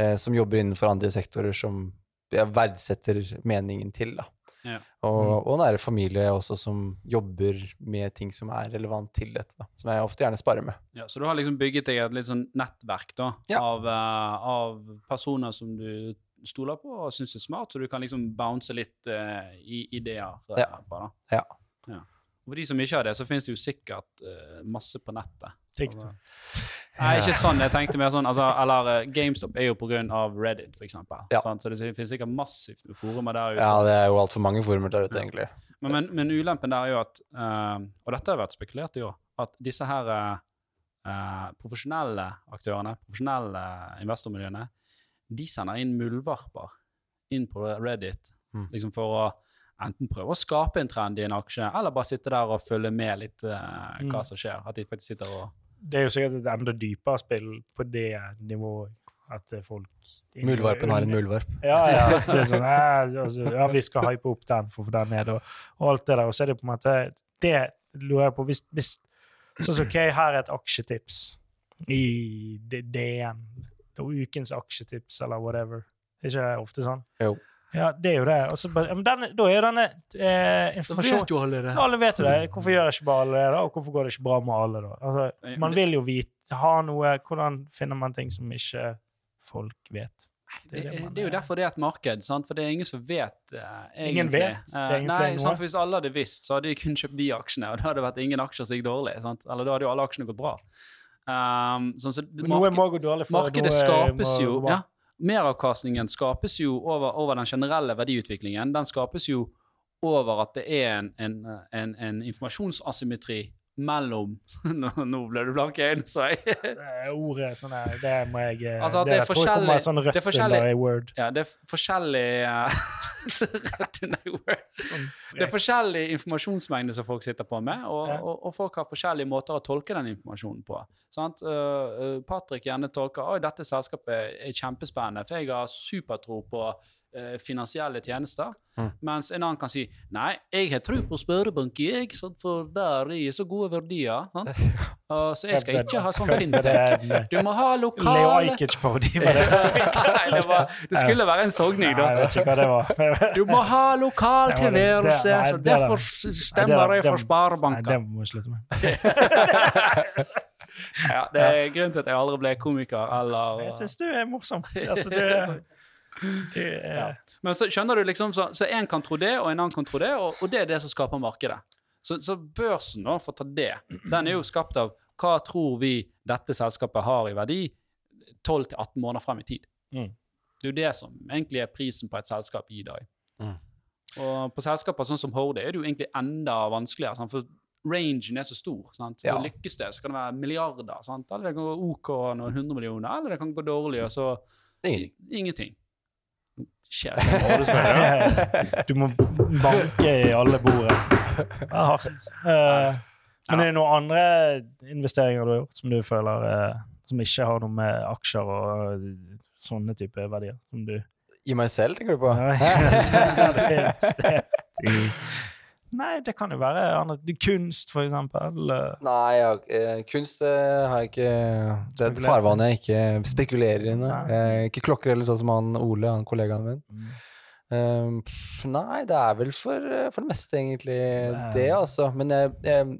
Speaker 3: uh, som jobber innenfor andre sektorer som jeg verdsetter meningen til, da.
Speaker 1: Ja.
Speaker 3: Og, og nære familie også som jobber med ting som er relevant til dette, da. Som jeg ofte gjerne sparer med.
Speaker 1: Ja, så du har liksom bygget deg et litt sånn nettverk da,
Speaker 3: Ja.
Speaker 1: av, eh, av personer som du stoler på og syns er smart, så du kan liksom bounce litt uh, i ideer
Speaker 3: Ja.
Speaker 1: herfra. da.
Speaker 3: Ja.
Speaker 1: Ja. For de som ikke har det, så finnes det jo sikkert uh, masse på nettet.
Speaker 2: TikTok.
Speaker 1: Nei, ikke sånn. Jeg tenkte mer sånn altså, Eller uh, GameStop er jo på grunn av Reddit, eksempel.
Speaker 3: Ja.
Speaker 1: Sant? Så det finnes sikkert massivt med forumer der ute.
Speaker 3: Ja, det er jo altfor mange former der ute, egentlig.
Speaker 1: Men, men, men ulempen der er jo at eh, Og dette har vært spekulert i òg. At disse her profesjonelle aktørene, profesjonelle investormiljøene, de sender inn muldvarper inn på Reddit
Speaker 3: Mm.
Speaker 1: liksom for å enten prøve å skape en trend i en aksje, eller bare sitte der og følge med litt uh, hva
Speaker 2: Mm.
Speaker 1: som skjer. At de faktisk sitter og
Speaker 2: Det er jo sikkert et enda dypere spill på det nivået. At folk
Speaker 3: Muldvarpen har en muldvarp.
Speaker 2: Ja, ja. *laughs* Altså, sånn, eh, altså, ja, vi skal hype opp den for å få den ned, og, og alt det der. Og så er det på en måte Det lurer jeg på hvis, hvis Sånn som OK, her er et aksjetips i DN. Ukens aksjetips, eller whatever. Er ikke det ofte sånn?
Speaker 3: Jo.
Speaker 2: Ja, det er jo det. Og så bare- men denne, da er denne eh, informasjon
Speaker 1: jo alle det.
Speaker 2: Ja, alle vet jo det. Hvorfor gjør ikke bare alle det, da? Og hvorfor går det ikke bra med alle, da? Altså, man vil jo vite, ha noe Hvordan finner man ting som ikke folk vet?
Speaker 1: Det,
Speaker 2: det man-
Speaker 1: det er jo derfor det er et marked, sant? for det er ingen som vet eh, egentlig.
Speaker 2: Ingen vet, er
Speaker 1: Eh, nei,
Speaker 2: noe.
Speaker 1: sant? for Hvis alle hadde visst, så hadde de kun kjøpt de aksjene, og da hadde det vært ingen aksjer som gikk dårlig. Sant? Eller da hadde jo alle aksjene gått bra. Um, sånn, så
Speaker 2: Noe må gå dårlig for
Speaker 1: Markedet
Speaker 2: noe
Speaker 1: skapes jo ja, Meravkastningen skapes jo over, over den generelle verdiutviklingen. Den skapes jo over at det er en, en, en, en informasjonsasymmetri mellom *laughs* Nå, nå ble du blank i øynene, sa jeg. *laughs*
Speaker 2: Det er Ordet sånn her, det må jeg eh,
Speaker 1: Altså det, det er
Speaker 2: jeg tror jeg kommer sånn rødt under i Word.
Speaker 1: Ja, det er forskjellig eh, *laughs* Rett under i Word.
Speaker 2: Sånn
Speaker 1: Det er forskjellig informasjonsmengde som folk sitter på med, og,
Speaker 2: Ja.
Speaker 1: og, og folk har forskjellige måter å tolke den informasjonen på. Sant? Uh, Patrick gjerne tolker at dette selskapet er kjempespennende, for jeg har supertro på uh, finansielle tjenester.
Speaker 3: Mm.
Speaker 1: Mens en annen kan si nei, jeg har tro på Sparebank, jeg, sant? for der er så gode verdier. Sant? *laughs* Uh, så jeg skal ikke ha sånn fintech. *laughs* Du må ha
Speaker 2: Leo
Speaker 1: lokale
Speaker 2: Ajkic-parodi, *laughs* var det?
Speaker 1: Nei, det, var, det skulle være en sogning,
Speaker 2: Nei, jeg
Speaker 1: da.
Speaker 2: vet ikke hva det var.
Speaker 1: Du må ha lokal tilværelse, så
Speaker 2: er
Speaker 1: derfor stemmer
Speaker 2: er-
Speaker 1: jeg for
Speaker 2: sparebanker. Nei, det må jeg slutte med.
Speaker 1: Ja, det er grunnen til at jeg aldri ble komiker eller
Speaker 2: Jeg syns du er morsom. Altså, du, er- er
Speaker 1: Ja. Men så skjønner du liksom, så, så en kan tro det, og en annen kan tro det, og, og det er det som skaper markedet. Så, så børsen, da, for å ta det, den er jo skapt av hva tror vi dette selskapet har i verdi 12-18 måneder frem i tid.
Speaker 2: Mm.
Speaker 1: Det er jo det som egentlig er prisen på et selskap i dag.
Speaker 3: Mm.
Speaker 1: Og på selskaper sånn som Horde er det jo egentlig enda vanskeligere, sant? for rangen er så stor. Sant?
Speaker 3: Ja.
Speaker 1: Så lykkes det, så kan det være milliarder. Sant? Eller det kan gå OK noen hundre millioner, eller det kan gå dårlig, og så
Speaker 3: Ingenting.
Speaker 1: ingenting. Horde. *laughs*
Speaker 2: Du må banke i alle bordet. Det er hardt. Eh, men er det noen andre investeringer du har gjort som du føler eh, som ikke har noe med aksjer og eh, sånne type verdier? Som du
Speaker 3: I meg selv, tenker du på?
Speaker 2: Ja, *laughs* *laughs* det er steft i Nei, det kan jo være annet. Kunst, for eksempel. eh,
Speaker 3: Nei, ja, eh, kunst eh, har jeg ikke Det er et farvann jeg ikke spekulerer i. ikke klokker eller sånn som han Ole, han kollegaen min. Um, nei, det er vel for, for det meste egentlig
Speaker 2: Nei.
Speaker 3: det, altså. Men jeg, jeg,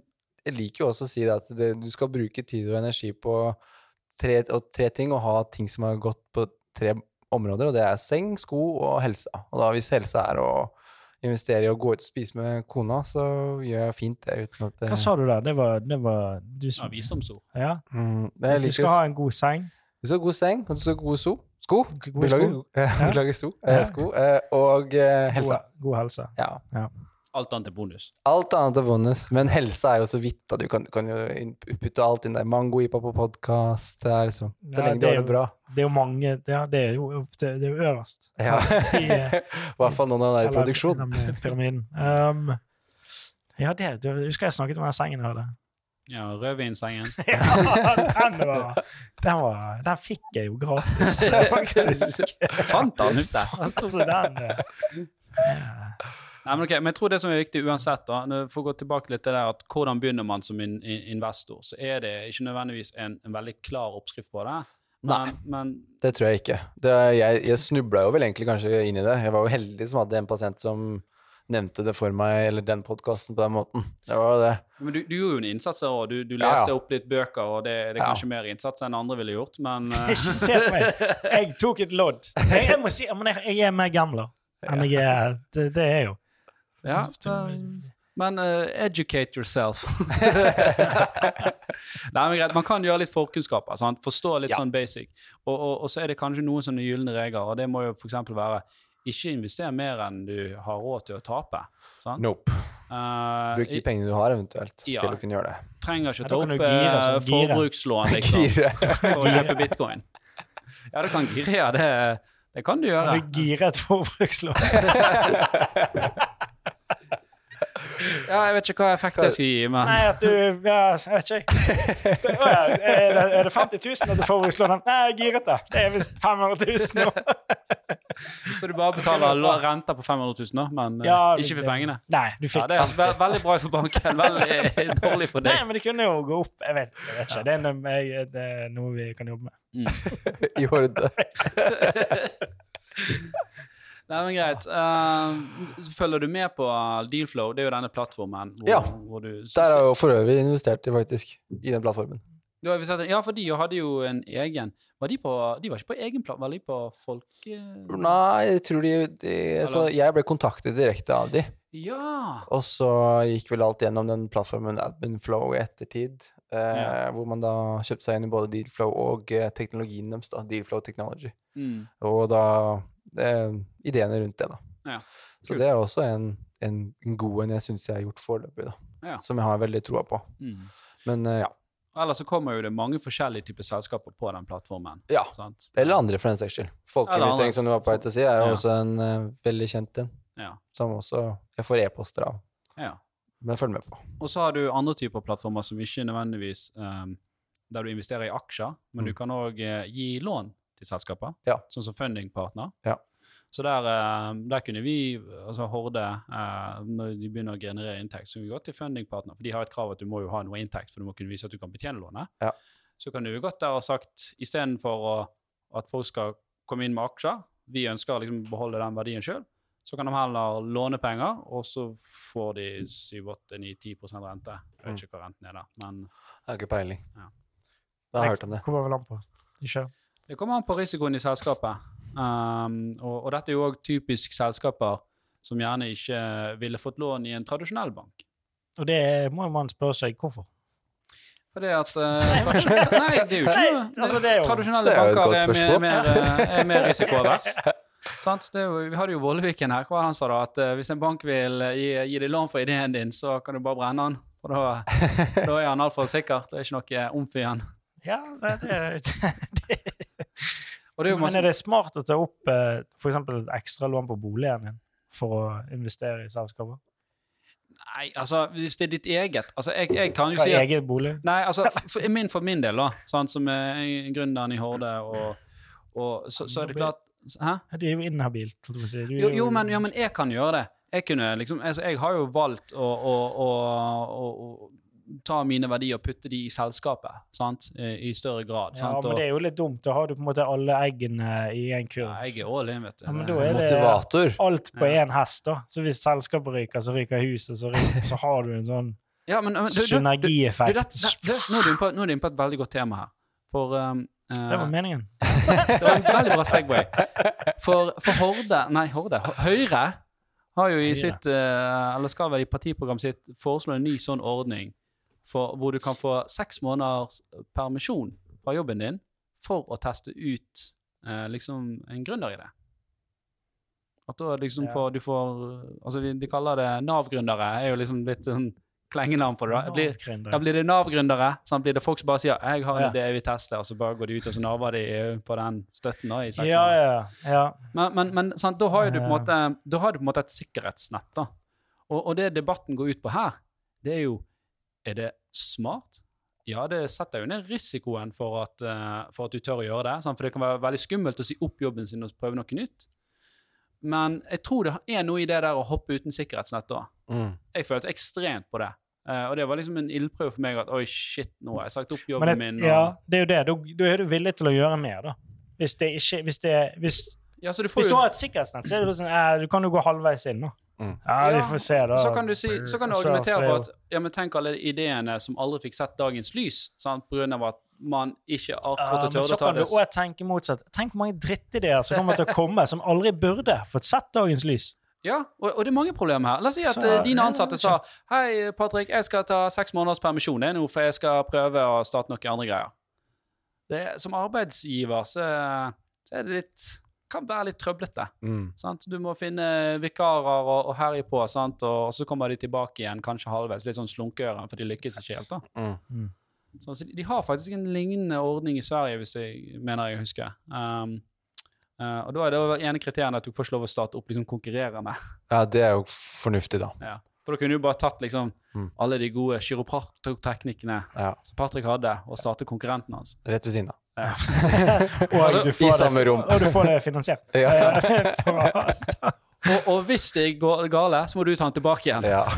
Speaker 3: jeg liker jo også å si det at det, du skal bruke tid og energi på tre, og tre ting, og ha ting som har gått på tre områder, og det er seng, sko og helsa. Og da hvis helsa er å investere i å gå ut og spise med kona, så gjør jeg fint det uten at det
Speaker 2: Hva sa du der? Det var, det var du
Speaker 1: Ja, visdomsord.
Speaker 2: Ja.
Speaker 3: Mm,
Speaker 2: Du skal ha en god seng.
Speaker 3: Du skal ha god seng, og du skal ha gode so. Sko. *laughs* Beklager,
Speaker 2: sko. Ja.
Speaker 3: beklager so.
Speaker 2: Ja.
Speaker 3: Eh, sko. Eh, og eh, helse.
Speaker 2: God, god helse.
Speaker 3: Ja.
Speaker 1: Alt annet er bonus.
Speaker 3: Alt annet er bonus, men helse er jo så vidt. Da. Du kan, kan jo putte alt inn der. Mango-ipa på podkast. Så
Speaker 2: Ja,
Speaker 3: lenge
Speaker 2: det
Speaker 3: du har det bra.
Speaker 2: Det er jo mange Ja, det er jo det er jo øverst.
Speaker 3: Ja. *laughs*
Speaker 2: I, *laughs* eh,
Speaker 3: I hvert fall når man er i produksjon.
Speaker 2: pyramiden. Um, ja, det du husker jeg snakket om den sengen jeg hadde.
Speaker 1: Ja, rødvinsengen. *laughs*
Speaker 2: Ja, den var, den var Den fikk jeg jo gratis, faktisk.
Speaker 1: Fant han ute?
Speaker 2: Altså, den eh, ja.
Speaker 1: Nei, men, ok, men jeg tror det som er viktig uansett, da, for å gå tilbake litt til det at hvordan begynner man som in in investor, så er det ikke nødvendigvis en, en veldig klar oppskrift på det.
Speaker 3: Nei.
Speaker 1: Men, men
Speaker 3: Det tror jeg ikke. Det, jeg jeg snubla jo vel egentlig kanskje inn i det. Jeg var jo heldig som hadde en pasient som nevnte det for meg, eller den podkasten, på den måten. Det var jo det.
Speaker 1: Men du, du gjorde jo en innsats her òg. Du, du leste
Speaker 3: ja.
Speaker 1: opp litt bøker, og det, det er
Speaker 3: Ja.
Speaker 1: kanskje mer innsats enn andre ville gjort, men *laughs*
Speaker 2: Ikke se på meg! Jeg tok et lodd. Jeg, jeg må si jeg, jeg er mer gamler enn jeg er. Det, det er jo.
Speaker 1: Ja, så, Men uh, educate yourself. *laughs* *laughs* Nei, men greit, Man kan gjøre litt forkunnskaper. Sant? Forstå litt
Speaker 3: Ja.
Speaker 1: sånn basic. Og, og, og så er det kanskje noen sånne gylne regler, og det må jo f.eks. være ikke investere mer enn du har råd til å tape. Sant?
Speaker 3: Nope.
Speaker 1: Uh,
Speaker 3: Bruk de pengene du har, eventuelt,
Speaker 1: Ja.
Speaker 3: til å kunne gjøre det.
Speaker 1: trenger ikke å ta opp
Speaker 2: gire,
Speaker 1: eh,
Speaker 2: sånn
Speaker 1: forbrukslån *laughs* liksom,
Speaker 3: Gire.
Speaker 1: for å kjøpe bitcoin. Ja, det kan gire, ja. Det, det kan du gjøre.
Speaker 2: Kan du gire et forbrukslån?
Speaker 1: Ja, jeg vet ikke hva effekt jeg skal gi, men
Speaker 2: Nei, at du Ja, jeg vet ikke. Å ja, Er det, er det 50 000 etter den? Nei, jeg giret da. Det er visst 500 000 nå. *laughs*
Speaker 1: Så du bare betaler renta renter på 500 000, da, men eh,
Speaker 2: Ja,
Speaker 1: ikke for pengene?
Speaker 2: Nei, du
Speaker 1: Ja,
Speaker 2: fikk
Speaker 1: det er ve veldig bra for banken, veldig *laughs* dårlig for deg.
Speaker 2: Nei, men det kunne jo gå opp. Jeg vet, jeg vet ikke. Det er, noe, jeg, det er noe vi kan jobbe med. *laughs*
Speaker 3: I Horde.
Speaker 1: Nei, men greit. Uh, følger du med på Dealflow? Det er jo denne plattformen. Hvor,
Speaker 3: Ja.
Speaker 1: Hvor du,
Speaker 3: Der har jeg jo for øvrig investert i, faktisk. I den plattformen.
Speaker 1: Du har visst- ja, for de hadde jo en egen Var de på De var ikke på egen platt, var de på folke...
Speaker 3: Nei, jeg tror de, de Så jeg ble kontaktet direkte av de.
Speaker 1: Ja!
Speaker 3: Og så gikk vel alt gjennom den plattformen Adminflow i ettertid. Eh,
Speaker 1: Ja.
Speaker 3: Hvor man da kjøpte seg inn i både Dealflow og eh, teknologien deres. da, Dealflow Technology.
Speaker 1: Mm.
Speaker 3: Og da eh, ideene rundt det, da.
Speaker 1: Ja,
Speaker 3: Så det er også en, en god en jeg syns jeg har gjort foreløpig.
Speaker 1: Ja.
Speaker 3: Som jeg har veldig troa på.
Speaker 1: Mm.
Speaker 3: Men eh, ja.
Speaker 1: Ellers så kommer jo det mange forskjellige typer selskaper på den plattformen.
Speaker 3: ja.
Speaker 1: Sant?
Speaker 3: Eller andre, for den saks skyld. Folkeinvestering, som du var på vei til å si, er jo
Speaker 1: Ja.
Speaker 3: også en uh, veldig kjent en.
Speaker 1: Ja.
Speaker 3: Som også jeg får e-poster av.
Speaker 1: ja.
Speaker 3: Men følg med på.
Speaker 1: Og så har du andre typer plattformer som ikke nødvendigvis um, der du investerer i aksjer, men
Speaker 3: Mm.
Speaker 1: du kan òg gi lån til selskaper,
Speaker 3: Ja.
Speaker 1: sånn som fundingpartner.
Speaker 3: Ja.
Speaker 1: Så der, eh, der kunne vi, altså Horde, eh, når de begynner å generere inntekt, så kan vi gå til fundingpartner, for de har et krav at du må jo ha noe inntekt, for du må kunne vise at du kan betjene lånet.
Speaker 3: Ja.
Speaker 1: Så kan du gått der og sagt, istedenfor at folk skal komme inn med aksjer, vi ønsker å liksom beholde den verdien sjøl, så kan de heller låne penger, og så får de 7-8-9-10 rente. Jeg vet ikke hva renten er der, men
Speaker 3: Jeg har ikke peiling.
Speaker 1: Ja.
Speaker 3: Jeg har hørt om det.
Speaker 2: Kommer vel an på. Ikke?
Speaker 1: Det kommer an på risikoen i selskapet. Um, og, og dette er jo òg typisk selskaper som gjerne ikke ville fått lån i en tradisjonell bank.
Speaker 2: Og det må man spørre seg hvorfor.
Speaker 1: For det at uh, *laughs* Nei, det er jo ikke noe
Speaker 2: altså,
Speaker 1: Tradisjonelle
Speaker 3: er
Speaker 1: banker er mer, mer, eh, er mer *laughs* risikoavers. Sant? Det er vi hadde jo Volleviken her. Det han sa da? At uh, hvis en bank vil gi, gi deg lån for ideen din, så kan du bare brenne den. For da, *laughs* da er han altfor sikker. Det er ikke noe omfy han.
Speaker 2: Ja, det, det,
Speaker 1: det er
Speaker 2: Men er det smart å ta opp eh, for et ekstra lån på boligen din for å investere i selskaper?
Speaker 1: Nei, altså, hvis det er ditt eget Altså, jeg, jeg kan jo
Speaker 2: Hva
Speaker 1: si at
Speaker 2: eget bolig?
Speaker 1: Nei, altså, for, min, for min del, da, sant, som er gründeren i Horde, og, og så, så er det klart Hæ?
Speaker 2: Det er jo inhabilt. si. Du
Speaker 1: Jo, jo, men, jo, men jeg kan gjøre det. Jeg kunne liksom altså, Jeg har jo valgt å, å, å, å ta mine verdier og putte de i selskapet, sant, i i større grad.
Speaker 2: Ja,
Speaker 1: Sant?
Speaker 2: men det er jo litt dumt. Da har du på en måte alle eggene i en kurv.
Speaker 1: ja, jeg er all in, vet du.
Speaker 2: Ja, men da er det alt på
Speaker 1: Ja.
Speaker 2: hest, da. Så hvis selskapet ryker, så ryker huset, så, ryker, så har du en sånn
Speaker 1: ja, men, men, du, du, du, du,
Speaker 2: synergieffekt.
Speaker 1: det- det- nå er du inne på- et veldig godt tema her. For um, eh,
Speaker 2: Det var meningen. *laughs*
Speaker 1: Det var en veldig bra Segway. For, for Horde Nei, Horde. Høyre har jo i
Speaker 2: Høyre.
Speaker 1: sitt eh, Eller skal vel i partiprogrammet sitt foreslå en ny sånn ordning for, hvor du kan få seks måneders permisjon fra jobben din for å teste ut eh, liksom en gründeridé. At da liksom får du får Altså, vi- de kaller det Nav-gründere. er jo liksom litt sånn klengenavn for det. da. Blir, da blir det Nav-gründere. Sånn blir det folk som bare sier 'jeg har en
Speaker 2: Ja.
Speaker 1: idé, jeg vil teste', og så bare går de ut og så naver de på den støtten da, i seks
Speaker 2: Ja,
Speaker 1: måneder.
Speaker 2: ja, ja.
Speaker 1: Men, men, men sånn, da har jo du på en måte, da har du på en måte et sikkerhetsnett. da. Og, og det debatten går ut på her, det er jo Er det smart? Ja, det setter jo ned risikoen for at, eh, for at du tør å gjøre det. Sant? For det kan være veldig skummelt å si opp jobben sin og prøve noe nytt. Men jeg tror det er noe i det der å hoppe uten sikkerhetsnett da.
Speaker 3: Mm.
Speaker 1: Jeg følte ekstremt på det. Uh, og det var liksom en ildprøve for meg at oi, shit, nå har jeg sagt opp jobben
Speaker 2: det,
Speaker 1: min. Og,
Speaker 2: ja, det er jo det. Da, da er du villig til å gjøre mer, da. Hvis det ikke Hvis, det, hvis,
Speaker 1: Ja, så du får
Speaker 2: hvis du har et sikkerhetsnett, så er det sånn eh, Du kan jo gå halvveis inn, da.
Speaker 3: Mm.
Speaker 2: Ja, vi får se, da.
Speaker 1: Så kan du, si, så kan du argumentere
Speaker 2: er
Speaker 1: for at ja, men tenk alle ideene som aldri fikk sett dagens lys, sant? på grunn av at man ikke akkurat
Speaker 2: Ja, tør
Speaker 1: å ta
Speaker 2: kan du
Speaker 1: det.
Speaker 2: òg tenke motsatt. Tenk hvor mange drittideer som kommer til å komme, som aldri burde fått sett dagens lys.
Speaker 1: Ja, og, og det er mange problemer her. La oss si at
Speaker 2: Så,
Speaker 1: eh, dine
Speaker 2: ja,
Speaker 1: ansatte sa Hei, Patrick, jeg skal ta seks måneders permisjon er nå, for jeg skal prøve å starte noen andre greier. Det, som arbeidsgiver så, så er det litt kan være litt trøblete.
Speaker 3: Mm.
Speaker 1: Sant? Du må finne vikarer og, og herje på, sant? Og, og så kommer de tilbake igjen kanskje halvveis, litt sånn slunkøren, for de lykkes ikke helt. da.
Speaker 3: Mm.
Speaker 1: Så, så de, de har faktisk en lignende ordning i Sverige, hvis jeg mener jeg husker. Um, uh, og da er det ene kriteriet at du får ikke lov å starte opp liksom konkurrerende.
Speaker 3: Ja, det er jo fornuftig, da.
Speaker 1: Ja. For da kunne du bare tatt liksom
Speaker 3: Mm.
Speaker 1: alle de gode kiropraktorteknikkene
Speaker 3: Ja,
Speaker 1: som Patrick hadde, og starte konkurrenten hans.
Speaker 3: Rett ved siden av.
Speaker 1: Ja. *laughs*
Speaker 2: og, du får
Speaker 3: I samme
Speaker 2: det,
Speaker 3: rom.
Speaker 2: og du får det finansiert.
Speaker 3: Ja.
Speaker 1: Og, og hvis det går gale, så må du ta den tilbake igjen.
Speaker 3: Ja. *laughs*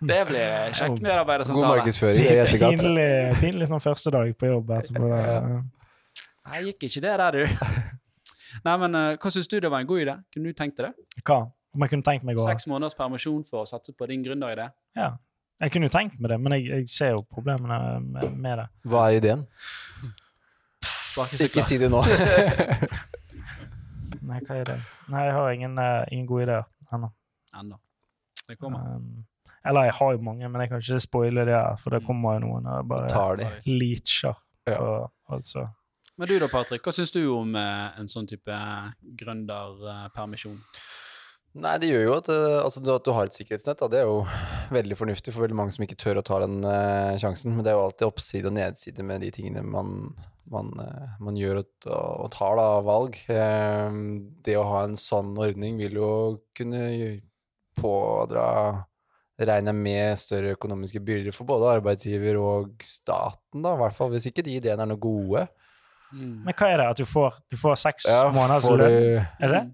Speaker 1: Det blir kjekk
Speaker 3: God
Speaker 1: medarbeidersamtale.
Speaker 3: markedsføring. Det er etterkant.
Speaker 2: pinlig, pinlig sånn første dag på jobb etterpå.
Speaker 3: Ja.
Speaker 1: Nei, gikk ikke det der, du. *laughs* Nei, men eh, hva syns du det var en god idé? Kunne du tenkt deg det?
Speaker 2: Hva? Om jeg kunne tenkt meg å
Speaker 1: Seks måneders permisjon for å satse på din gründeridé?
Speaker 2: Ja. Jeg kunne jo tenkt meg det, men jeg, jeg ser jo problemene med, med det.
Speaker 3: Hva er ideen? Ikke si det nå. *laughs*
Speaker 2: Nei, hva er det? Nei, jeg har ingen, uh, ingen gode ideer ennå.
Speaker 1: Ennå. Det kommer.
Speaker 2: Um, eller jeg har jo mange, men jeg kan ikke spoile det her, for det kommer jo noen og bare
Speaker 3: Tar de.
Speaker 2: leacher.
Speaker 3: Ja.
Speaker 2: Og, altså.
Speaker 1: Men du da, Patrick, hva syns du om uh, en sånn type gründerpermisjon?
Speaker 3: Nei, det gjør jo at, eh, altså, at du har et sikkerhetsnett. Da, det er jo veldig fornuftig for veldig mange som ikke tør å ta den uh, sjansen. Men det er jo alltid oppside og nedside med de tingene man, man, uh, man gjør og, og tar da, valg. Uh, det å ha en sånn ordning vil jo kunne pådra Regner jeg med større økonomiske byrder for både arbeidsgiver og staten, da, i hvert fall. Hvis ikke de ideene er noe gode.
Speaker 1: Mm.
Speaker 2: Men hva er det? At du får, du får seks
Speaker 3: Ja,
Speaker 2: måneders lønn? Er det?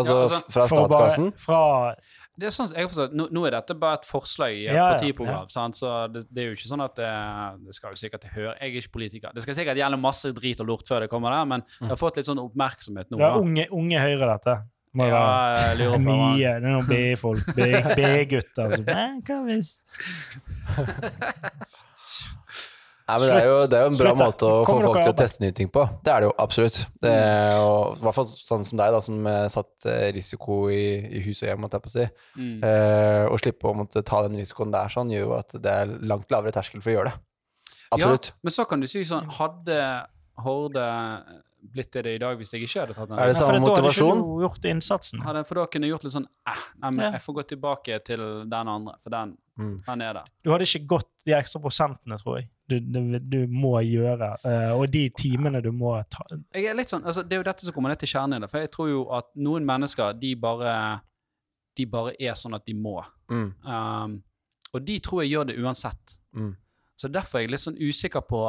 Speaker 3: Altså,
Speaker 1: Ja, altså,
Speaker 3: fra statskassen?
Speaker 2: Fra
Speaker 1: Det er sånn, jeg forstår, nå, nå er dette bare et forslag i et
Speaker 2: Ja, ja,
Speaker 1: partiprogram, sant? så det, det er jo ikke sånn at det, det skal jo sikkert høre Jeg er ikke politiker. Det skal sikkert gjelde masse drit og lort før det kommer der, men jeg har fått litt sånn oppmerksomhet nå.
Speaker 2: det er unge, unge Høyre, dette. Må
Speaker 1: Ja, jeg lurer på *laughs*
Speaker 2: Mye. Det er noen B-folk. B-gutter. som, *laughs* «Nei, Hva hvis *laughs*
Speaker 3: Nei, men det er jo, det er jo en bra
Speaker 2: Slutt,
Speaker 3: måte å få folk til å teste nye ting på. Det er det jo absolutt. Det er, og, I hvert fall sånn som deg, da, som eh, satt eh, risiko i, i hus og hjem, måtte jeg på å si.
Speaker 1: Mm.
Speaker 3: Eh, å slippe å måtte ta den risikoen der sånn, gjør jo at det er langt lavere terskel for å gjøre det. Absolutt.
Speaker 1: Ja, men så kan du si sånn Hadde Horde blitt det det i dag hvis jeg ikke hadde tatt den?
Speaker 3: Er det
Speaker 2: Nei, for
Speaker 3: samme
Speaker 2: da hadde
Speaker 3: motivasjon?
Speaker 2: du gjort innsatsen.
Speaker 1: Hadde, for da kunne jeg gjort litt sånn eh, nei, men
Speaker 2: Ja.
Speaker 1: Jeg får gå tilbake til den andre, for den,
Speaker 3: Mm.
Speaker 1: den er der.
Speaker 2: Du hadde ikke gått de ekstra prosentene, tror jeg, du, du, du må gjøre. Uh, og de timene du må ta
Speaker 1: Jeg er litt sånn, altså, det er jo dette som kommer ned til kjernen i det. For jeg tror jo at noen mennesker, de bare, de bare er sånn at de må.
Speaker 3: Mm.
Speaker 1: Um, og de tror jeg gjør det uansett.
Speaker 3: Mm.
Speaker 1: Så derfor er jeg litt sånn usikker på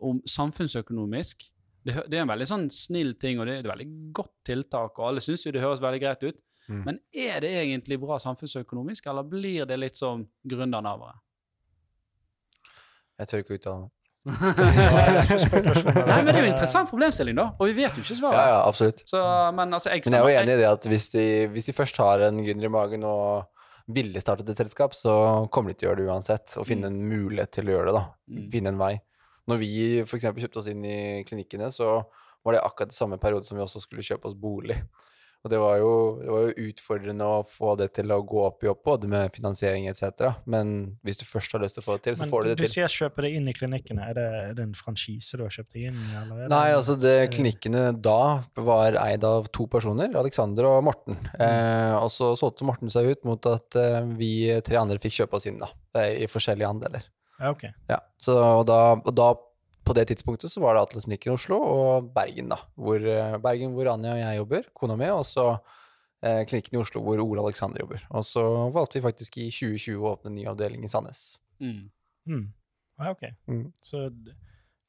Speaker 1: om samfunnsøkonomisk det, det er en veldig sånn snill ting, og det er et veldig godt tiltak, og alle syns jo det høres veldig greit ut.
Speaker 3: Mm.
Speaker 1: Men er det egentlig bra samfunnsøkonomisk, eller blir det litt som gründernavere?
Speaker 3: Jeg tør ikke å uttale meg. *laughs*
Speaker 1: Nei, men det er jo en interessant problemstilling, da, og vi vet jo ikke svaret.
Speaker 3: Ja, ja, absolutt.
Speaker 1: Så, men altså, jeg
Speaker 3: Men jeg er jo enig i det at hvis de, hvis de først har en gründer i magen og ville startet et selskap, så kommer de til å gjøre det uansett, og finne en mulighet til å gjøre det, da.
Speaker 1: Mm.
Speaker 3: Finne en vei. Når vi eksempel kjøpte oss inn i klinikkene, så var det akkurat det samme periode som vi også skulle kjøpe oss bolig. Og det var, jo, det var jo utfordrende å få det til å gå opp i opp, både med finansiering etc. Men hvis du først har lyst til å få det til, så
Speaker 2: Men
Speaker 3: får du
Speaker 2: du,
Speaker 3: det
Speaker 2: du
Speaker 3: til.
Speaker 2: sier kjøpe det inn i klinikkene. Er det, er det en franchise du har kjøpt inn? Eller er det
Speaker 3: Nei, altså det, klinikkene da var eid av to personer, Alexander og Morten. Eh, og så solgte Morten seg ut mot at eh, vi tre andre fikk kjøpe oss inn da, eh, i forskjellige andeler.
Speaker 2: Ja, ok.
Speaker 3: Ja, så, og, da, og da, på det tidspunktet, så var det Atlas i Oslo og Bergen, da. Hvor, eh, Bergen, hvor Anja og jeg jobber, kona mi, og så eh, klinikken i Oslo, hvor Ole Alexander jobber. Og så valgte vi faktisk i 2020 å åpne en ny avdeling i Sandnes.
Speaker 1: Mm.
Speaker 2: Mm. Ja, ok.
Speaker 3: Mm.
Speaker 2: Så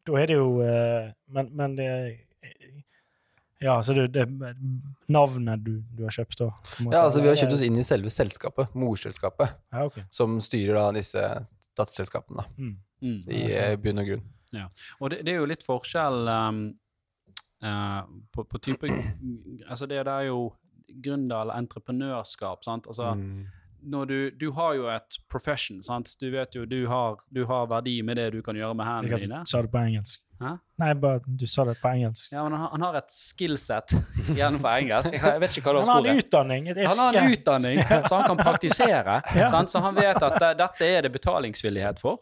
Speaker 2: da er det jo eh, Men, men det Ja, så det, det navnet du, du har kjøpt, da?
Speaker 3: Ja, altså vi har kjøpt oss inn i selve selskapet, morselskapet,
Speaker 2: Ja, okay.
Speaker 3: som styrer da disse datterselskapene, da,
Speaker 2: Mm.
Speaker 1: Mm.
Speaker 3: i eh, bunn og grunn.
Speaker 1: Og det, det er jo litt forskjell um, uh, på, på type Altså, det, det er jo gründer- eller entreprenørskap, sant. Altså,
Speaker 3: Mm.
Speaker 1: når du, du har jo et profession, sant? Du vet jo, du har, du har verdi med det du kan gjøre med hendene
Speaker 2: Jeg
Speaker 1: dine.
Speaker 2: sa det på engelsk.
Speaker 1: Hæ?
Speaker 2: Nei, bare du sa det på engelsk.
Speaker 1: Ja, men han, han har et skillset, *laughs* gjennom engelsk. Jeg, jeg vet ikke hva det
Speaker 2: Han har en utdanning,
Speaker 1: Han har en utdanning, så han kan praktisere. *laughs*
Speaker 2: Ja.
Speaker 1: sant? Så han vet at det, dette er det betalingsvillighet for.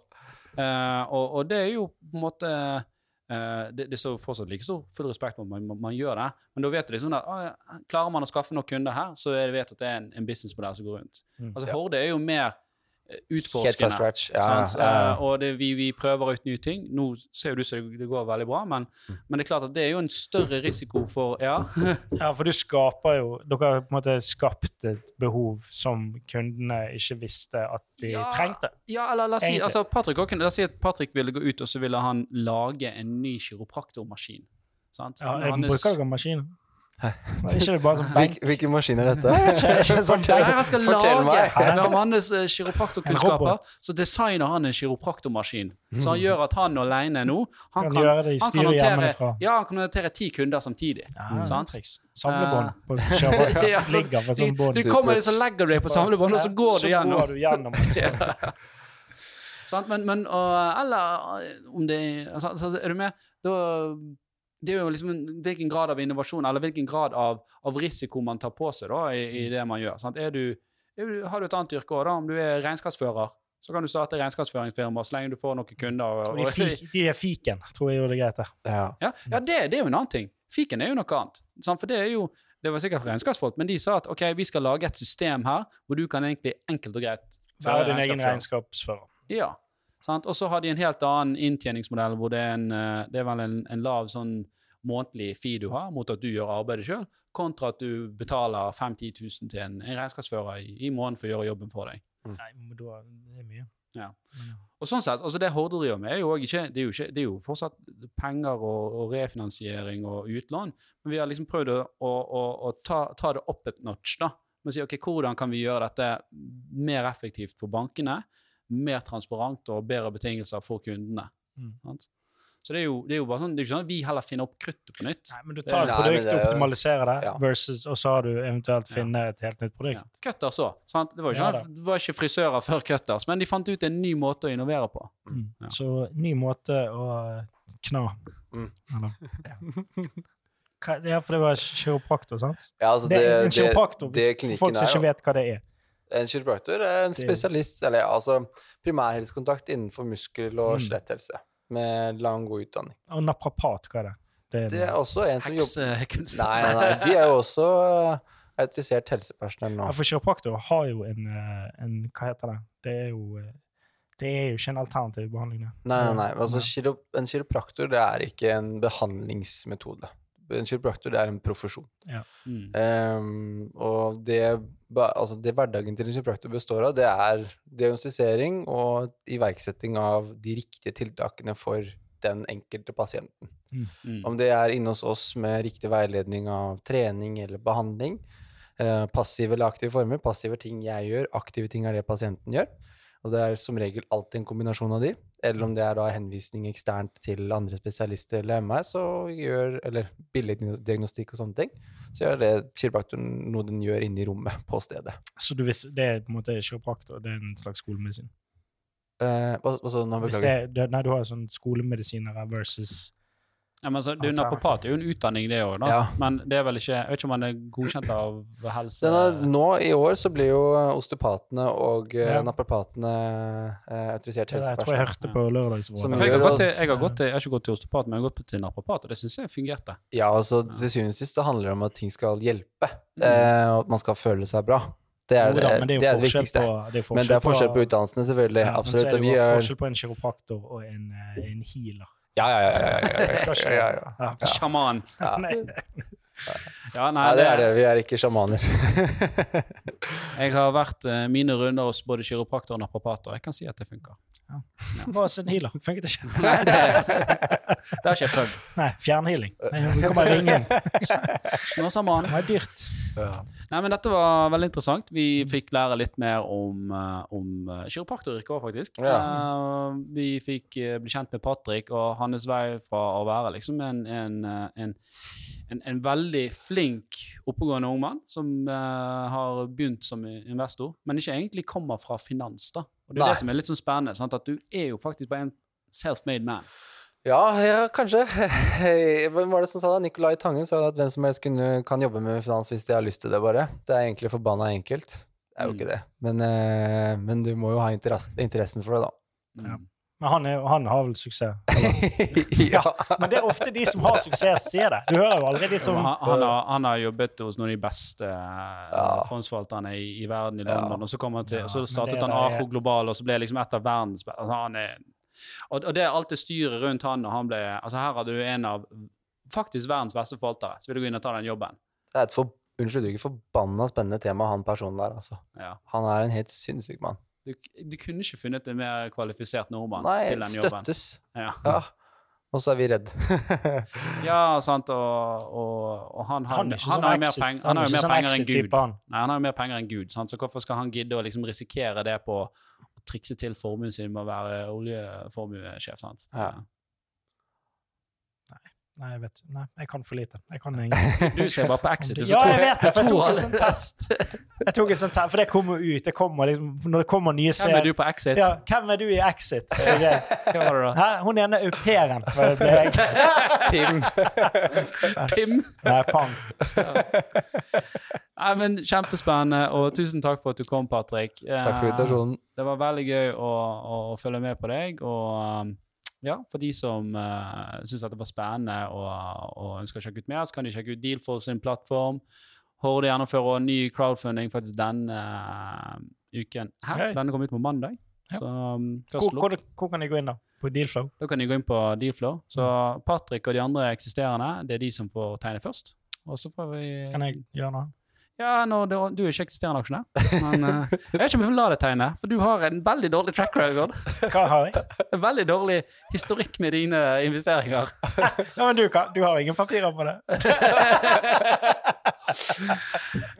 Speaker 1: Eh, og, og det er jo på en måte eh, det, det står fortsatt like stor full respekt for at man, man, man gjør det, men da vet du liksom at å, klarer man å skaffe nok kunder her, så er det vet at det er en, en businessmodell som går rundt.
Speaker 2: Mm.
Speaker 1: Altså Horde er jo mer utforskende.
Speaker 3: scratch. Ja.
Speaker 1: Eh, og det, vi, vi prøver ut nye ting. Nå ser jo du som det, går veldig bra, men,
Speaker 3: Mm.
Speaker 1: men det er klart at det er jo en større risiko for Ja. *laughs*
Speaker 2: Ja, for du skaper jo Dere har på en måte skapt et behov som kundene ikke visste at de
Speaker 1: Ja.
Speaker 2: trengte.
Speaker 1: Ja, eller la oss si, altså Patrick, også la oss si at Patrick ville gå ut og så ville han lage en ny kiropraktormaskin. Sant?
Speaker 2: Ja, jeg
Speaker 1: hans-
Speaker 2: bruker dere maskinen?
Speaker 3: Hæ?
Speaker 2: Nei, Ikke det bare som?
Speaker 3: Hvil, hvilken maskin er dette?
Speaker 2: Ikke, ikke sånn
Speaker 1: Nei, jeg skal
Speaker 3: Fortell
Speaker 1: lage
Speaker 3: meg.
Speaker 1: Med hans eh,
Speaker 2: En
Speaker 1: kiropraktorkunnskaper så designer han en kiropraktormaskin. Så han gjør at han alene nå han
Speaker 2: Kan
Speaker 1: kan,
Speaker 2: det
Speaker 1: han kan håndtere, ja, han kan håndtere ti kunder samtidig.
Speaker 2: Ja,
Speaker 1: sant?
Speaker 2: triks. Samlebånd på. *laughs*
Speaker 1: Ja, så-
Speaker 2: Ligger på sånn bånd.
Speaker 1: Du kommer så legger du deg på samlebånd, og så går du
Speaker 2: Så
Speaker 1: gjennom.
Speaker 2: går du gjennom. *laughs*
Speaker 1: Ja. Sant? Men, men og, eller eh, om det altså, altså, Er du med? Da, det er jo liksom hvilken grad av innovasjon eller hvilken grad av, av risiko man tar på seg da, i, i det man gjør. Sant? Er du, er har du et annet yrke òg? Om du er regnskapsfører, så kan du starte regnskapsføringsfirma så lenge du får noen kunder. Og,
Speaker 2: De,
Speaker 1: og,
Speaker 2: fik, de er fiken, tror jeg jo det greit.
Speaker 3: Ja.
Speaker 1: ja, ja det, det er jo en annen ting. Fiken er jo noe annet. Sant? For det er jo det var sikkert regnskapsfolk, men de sa at ok, vi skal lage et system her hvor du kan egentlig enkelt og greit
Speaker 2: Være din egen regnskapsfører.
Speaker 1: Ja. Sant? Og så har de en helt annen inntjeningsmodell hvor det er, en, eh, det er vel en, en lav sånn månedlig fee du har mot at du gjør arbeidet sjøl, kontra at du betaler 5 10 000 til en, en regnskapsfører i, i måneden for å gjøre jobben for deg.
Speaker 2: Nei, da, det er mye.
Speaker 1: Ja. Og sånn sett, altså Det Horde driver med, er jo ikke, det er jo, ikke, det er jo fortsatt penger og, og refinansiering og utlån, men vi har liksom prøvd å, å, å, å ta, ta det opp et notch. da, med å si ok, Hvordan kan vi gjøre dette mer effektivt for bankene, mer transparent og bedre betingelser for kundene?
Speaker 2: Mm.
Speaker 1: Så det er, jo, det er jo bare sånn, det er ikke sånn at vi heller finner opp kruttet på nytt.
Speaker 2: Nei, men du tar et
Speaker 3: Nei,
Speaker 2: produkt,
Speaker 3: det er
Speaker 2: optimaliserer det,
Speaker 3: Ja.
Speaker 2: versus, og så har du eventuelt
Speaker 1: Ja.
Speaker 2: finne et helt nytt produkt.
Speaker 1: Ja. Cutters òg. sant? Det var
Speaker 2: Ja,
Speaker 1: ikke, sånn det var ikke frisører før Cutters, men de fant ut en ny måte å innovere på.
Speaker 2: Mm.
Speaker 1: Ja.
Speaker 2: Så ny måte å kna.
Speaker 3: Mm.
Speaker 2: Ja, *laughs* for det var kiropraktor, sant?
Speaker 3: Ja, altså
Speaker 2: Det,
Speaker 3: det,
Speaker 2: en
Speaker 3: det,
Speaker 2: kiropraktor,
Speaker 3: det
Speaker 2: hvis
Speaker 3: klinikken
Speaker 2: folk som ikke vet hva det er.
Speaker 3: En kiropraktor er en spesialist, eller altså primærhelsekontakt innenfor muskel- og
Speaker 2: Mm.
Speaker 3: skjeletthelse, med lang, god utdanning.
Speaker 2: Og naprapat, hva er det? Det er,
Speaker 3: Det er også en som jobber. Nei, nei, de er jo også uh, autorisert helsepersonell nå.
Speaker 2: Ja, for kiropraktor har jo en, eh, en Hva heter det? Det er jo eh, Det er jo ikke en alternativ behandling, det.
Speaker 3: Nei, nei, nei. Altså, en kiropraktor det er ikke en behandlingsmetode. En kiropraktor det er en profesjon.
Speaker 1: Mm.
Speaker 3: Um, og det, altså det hverdagen til en kiropraktor består av, det er diagnostisering og iverksetting av de riktige tiltakene for den enkelte pasienten.
Speaker 1: Mm.
Speaker 3: Om det er inne hos oss med riktig veiledning av trening eller behandling, eh, passive eller aktive former. Passive ting jeg gjør, aktive ting er det pasienten gjør. Og det er som regel alltid en kombinasjon av de. Eller om det er da henvisning eksternt til andre spesialister eller MR, så gjør, eller billeddiagnostikk og sånne ting, så gjør det kiropraktoren noe den gjør inne i rommet på stedet.
Speaker 2: Så du visste, det er på en måte kiropraktor, det er en slags skolemedisin?
Speaker 3: Eh, så, nå beklager.
Speaker 2: det, nei, du har sånn skolemedisinere versus
Speaker 1: Ja, men så, du, jo er jo en utdanning, det òg.
Speaker 3: Ja.
Speaker 1: Men det er vel ikke Jeg vet ikke om man er godkjent av helse...
Speaker 3: Den er, nå i år så blir jo osteopatene og eh,
Speaker 2: Ja.
Speaker 3: naprapatene eh, autorisert
Speaker 2: der, Jeg tror jeg
Speaker 3: helsepersonell.
Speaker 2: hørte på lørdagsrådet.
Speaker 1: Jeg, jeg, har gått til, jeg har ikke gått til osteopat, men jeg har gått til naprapat, og det syns jeg fungerte.
Speaker 3: Ja, altså til syvende og sist så handler det om at ting skal hjelpe, eh, og at man skal føle seg bra. Det er det,
Speaker 2: det er
Speaker 3: det, viktigste.
Speaker 2: på det er
Speaker 3: Men det er forskjell på utdannelsene, selvfølgelig.
Speaker 2: Ja, men
Speaker 3: absolutt.
Speaker 2: Så er det jo forskjell på en kiropraktor og en, eh, en healer.
Speaker 3: Ja, ja, ja. ja, ja, *laughs* ja, ja, ja, ja.
Speaker 2: Ja.
Speaker 1: Sjaman.
Speaker 3: Ja.
Speaker 2: Nei,
Speaker 1: nei,
Speaker 3: det er det. Vi er ikke sjamaner. *laughs*
Speaker 1: Jeg har vært eh, mine runder hos både kiropraktor og naprapater. Jeg kan si at det funker.
Speaker 2: Hva ja. med healer? Funket ikke? *laughs*
Speaker 1: Nei, det, det har ikke jeg prøvd.
Speaker 2: Nei, fjernhealing. Nei, Vi kommer ringe inn.
Speaker 1: Snåsamann.
Speaker 2: Det er dyrt.
Speaker 1: Nei, men Dette var veldig interessant. Vi fikk lære litt mer om, uh, om kiropraktoryrket òg, faktisk.
Speaker 3: Ja.
Speaker 1: Uh, vi fikk bli kjent med Patrick og hans vei fra å være liksom en, en, en, en, en veldig flink, oppegående ung mann som uh, har begynt som investor, men ikke egentlig kommer fra finans. da. Og Det er
Speaker 3: Nei.
Speaker 1: det som er litt sånn spennende. Sant? At du er jo faktisk bare en self-made man.
Speaker 3: Ja, ja, kanskje. *laughs* Hvem var det som sa det? Nicolai Tangen sa at hvem som helst kunne, kan jobbe med finans hvis de har lyst til det, bare. Det er egentlig forbanna enkelt. Det er jo
Speaker 1: Mm.
Speaker 3: ikke det. Men, eh, men du må jo ha interess interessen for det, da.
Speaker 1: Mm.
Speaker 2: Ja. Men han, er, han har vel suksess. *laughs*
Speaker 3: ja. *laughs*
Speaker 2: Men det er ofte de som har suksess, sier det. Du hører jo aldri de som
Speaker 1: han, han, har, han har jobbet hos noen av de beste uh,
Speaker 3: Ja.
Speaker 1: fondsforvalterne i, i verden i
Speaker 3: Ja.
Speaker 1: London. Og så, han til,
Speaker 2: Ja,
Speaker 1: og så startet han Ako Global, og så ble liksom et av verdens beste altså han er, og, og det er alt det styret rundt han når han ble altså Her hadde du en av faktisk verdens beste forvaltere. Så vil du gå inn og ta den jobben.
Speaker 3: Det er et for, unnskyld uttrykket, forbanna spennende tema, han personen der, altså.
Speaker 1: Ja.
Speaker 3: Han er en helt sinnssyk mann.
Speaker 1: Du, du kunne ikke funnet en mer kvalifisert nordmann
Speaker 3: Nei,
Speaker 1: til den jobben.
Speaker 3: Nei, støttes.
Speaker 1: Ja.
Speaker 3: Ja. Og så er vi redd. *laughs*
Speaker 1: ja, sant, og, og, og han har,
Speaker 2: Han
Speaker 1: han har jo mer,
Speaker 2: exit-
Speaker 1: peng,
Speaker 2: han
Speaker 1: han
Speaker 2: er
Speaker 1: har jo
Speaker 2: ikke
Speaker 1: mer penger enn Gud. Nei, han har jo mer penger enn Gud, sant? så hvorfor skal han gidde å liksom risikere det på trikse til formuen sin med å være oljeformuesjef? sant?
Speaker 3: Ja.
Speaker 2: Nei, jeg vet Nei, jeg kan for lite. Jeg kan *laughs* ingenting.
Speaker 1: Du ser bare på Exit.
Speaker 2: Ja, jeg vet det, for jeg tok en sånn test. Jeg tok en sånn test, For det kommer ut. Det kommer liksom, når det kommer nye serier
Speaker 1: Hvem er du på Exit?
Speaker 2: ja, Hvem er du i Exit? *laughs* Hvem det
Speaker 1: var det da?
Speaker 2: Hæ? Hun ene au pairen.
Speaker 3: Tim. *laughs*
Speaker 1: Pim?
Speaker 2: Nei, pang.
Speaker 1: Nei, men Kjempespennende, og tusen takk for at du kom, Patrick.
Speaker 3: Takk for invitasjonen.
Speaker 1: Det var veldig gøy å, å, følge med på deg. Og um, ja, for de som uh, syns det var spennende og, og ønsker å sjekke ut mer, så kan de sjekke ut Dealfall sin plattform. Horde gjennomfører også ny crowdfunding faktisk denne uh, uken. Her,
Speaker 2: hey.
Speaker 1: Denne kom ut på mandag.
Speaker 2: Ja.
Speaker 1: Så um,
Speaker 2: Hvor, hvor, hvor kan jeg gå inn, da? På Dealflow?
Speaker 1: da kan de gå inn på Dealflow. Så
Speaker 2: Mm.
Speaker 1: Patrick og de andre eksisterende, det er de som får tegne først. Og så får vi
Speaker 2: Kan jeg gjøre noe?
Speaker 1: Ja, nå, du, du er ikke eksisterende aksjonær. Men uh, jeg vet ikke om jeg vil la deg tegne, for du har en veldig dårlig track record.
Speaker 2: Hva har jeg?
Speaker 1: En veldig dårlig historikk med dine investeringer. *laughs*
Speaker 2: Ja, men du, kan, du har ingen papirer på det? *laughs*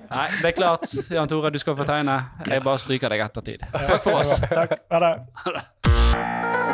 Speaker 1: Nei, det er klart, Jan Tore, du skal få tegne. Jeg bare stryker deg ettertid. Takk for oss.
Speaker 2: Takk.
Speaker 1: Ha det.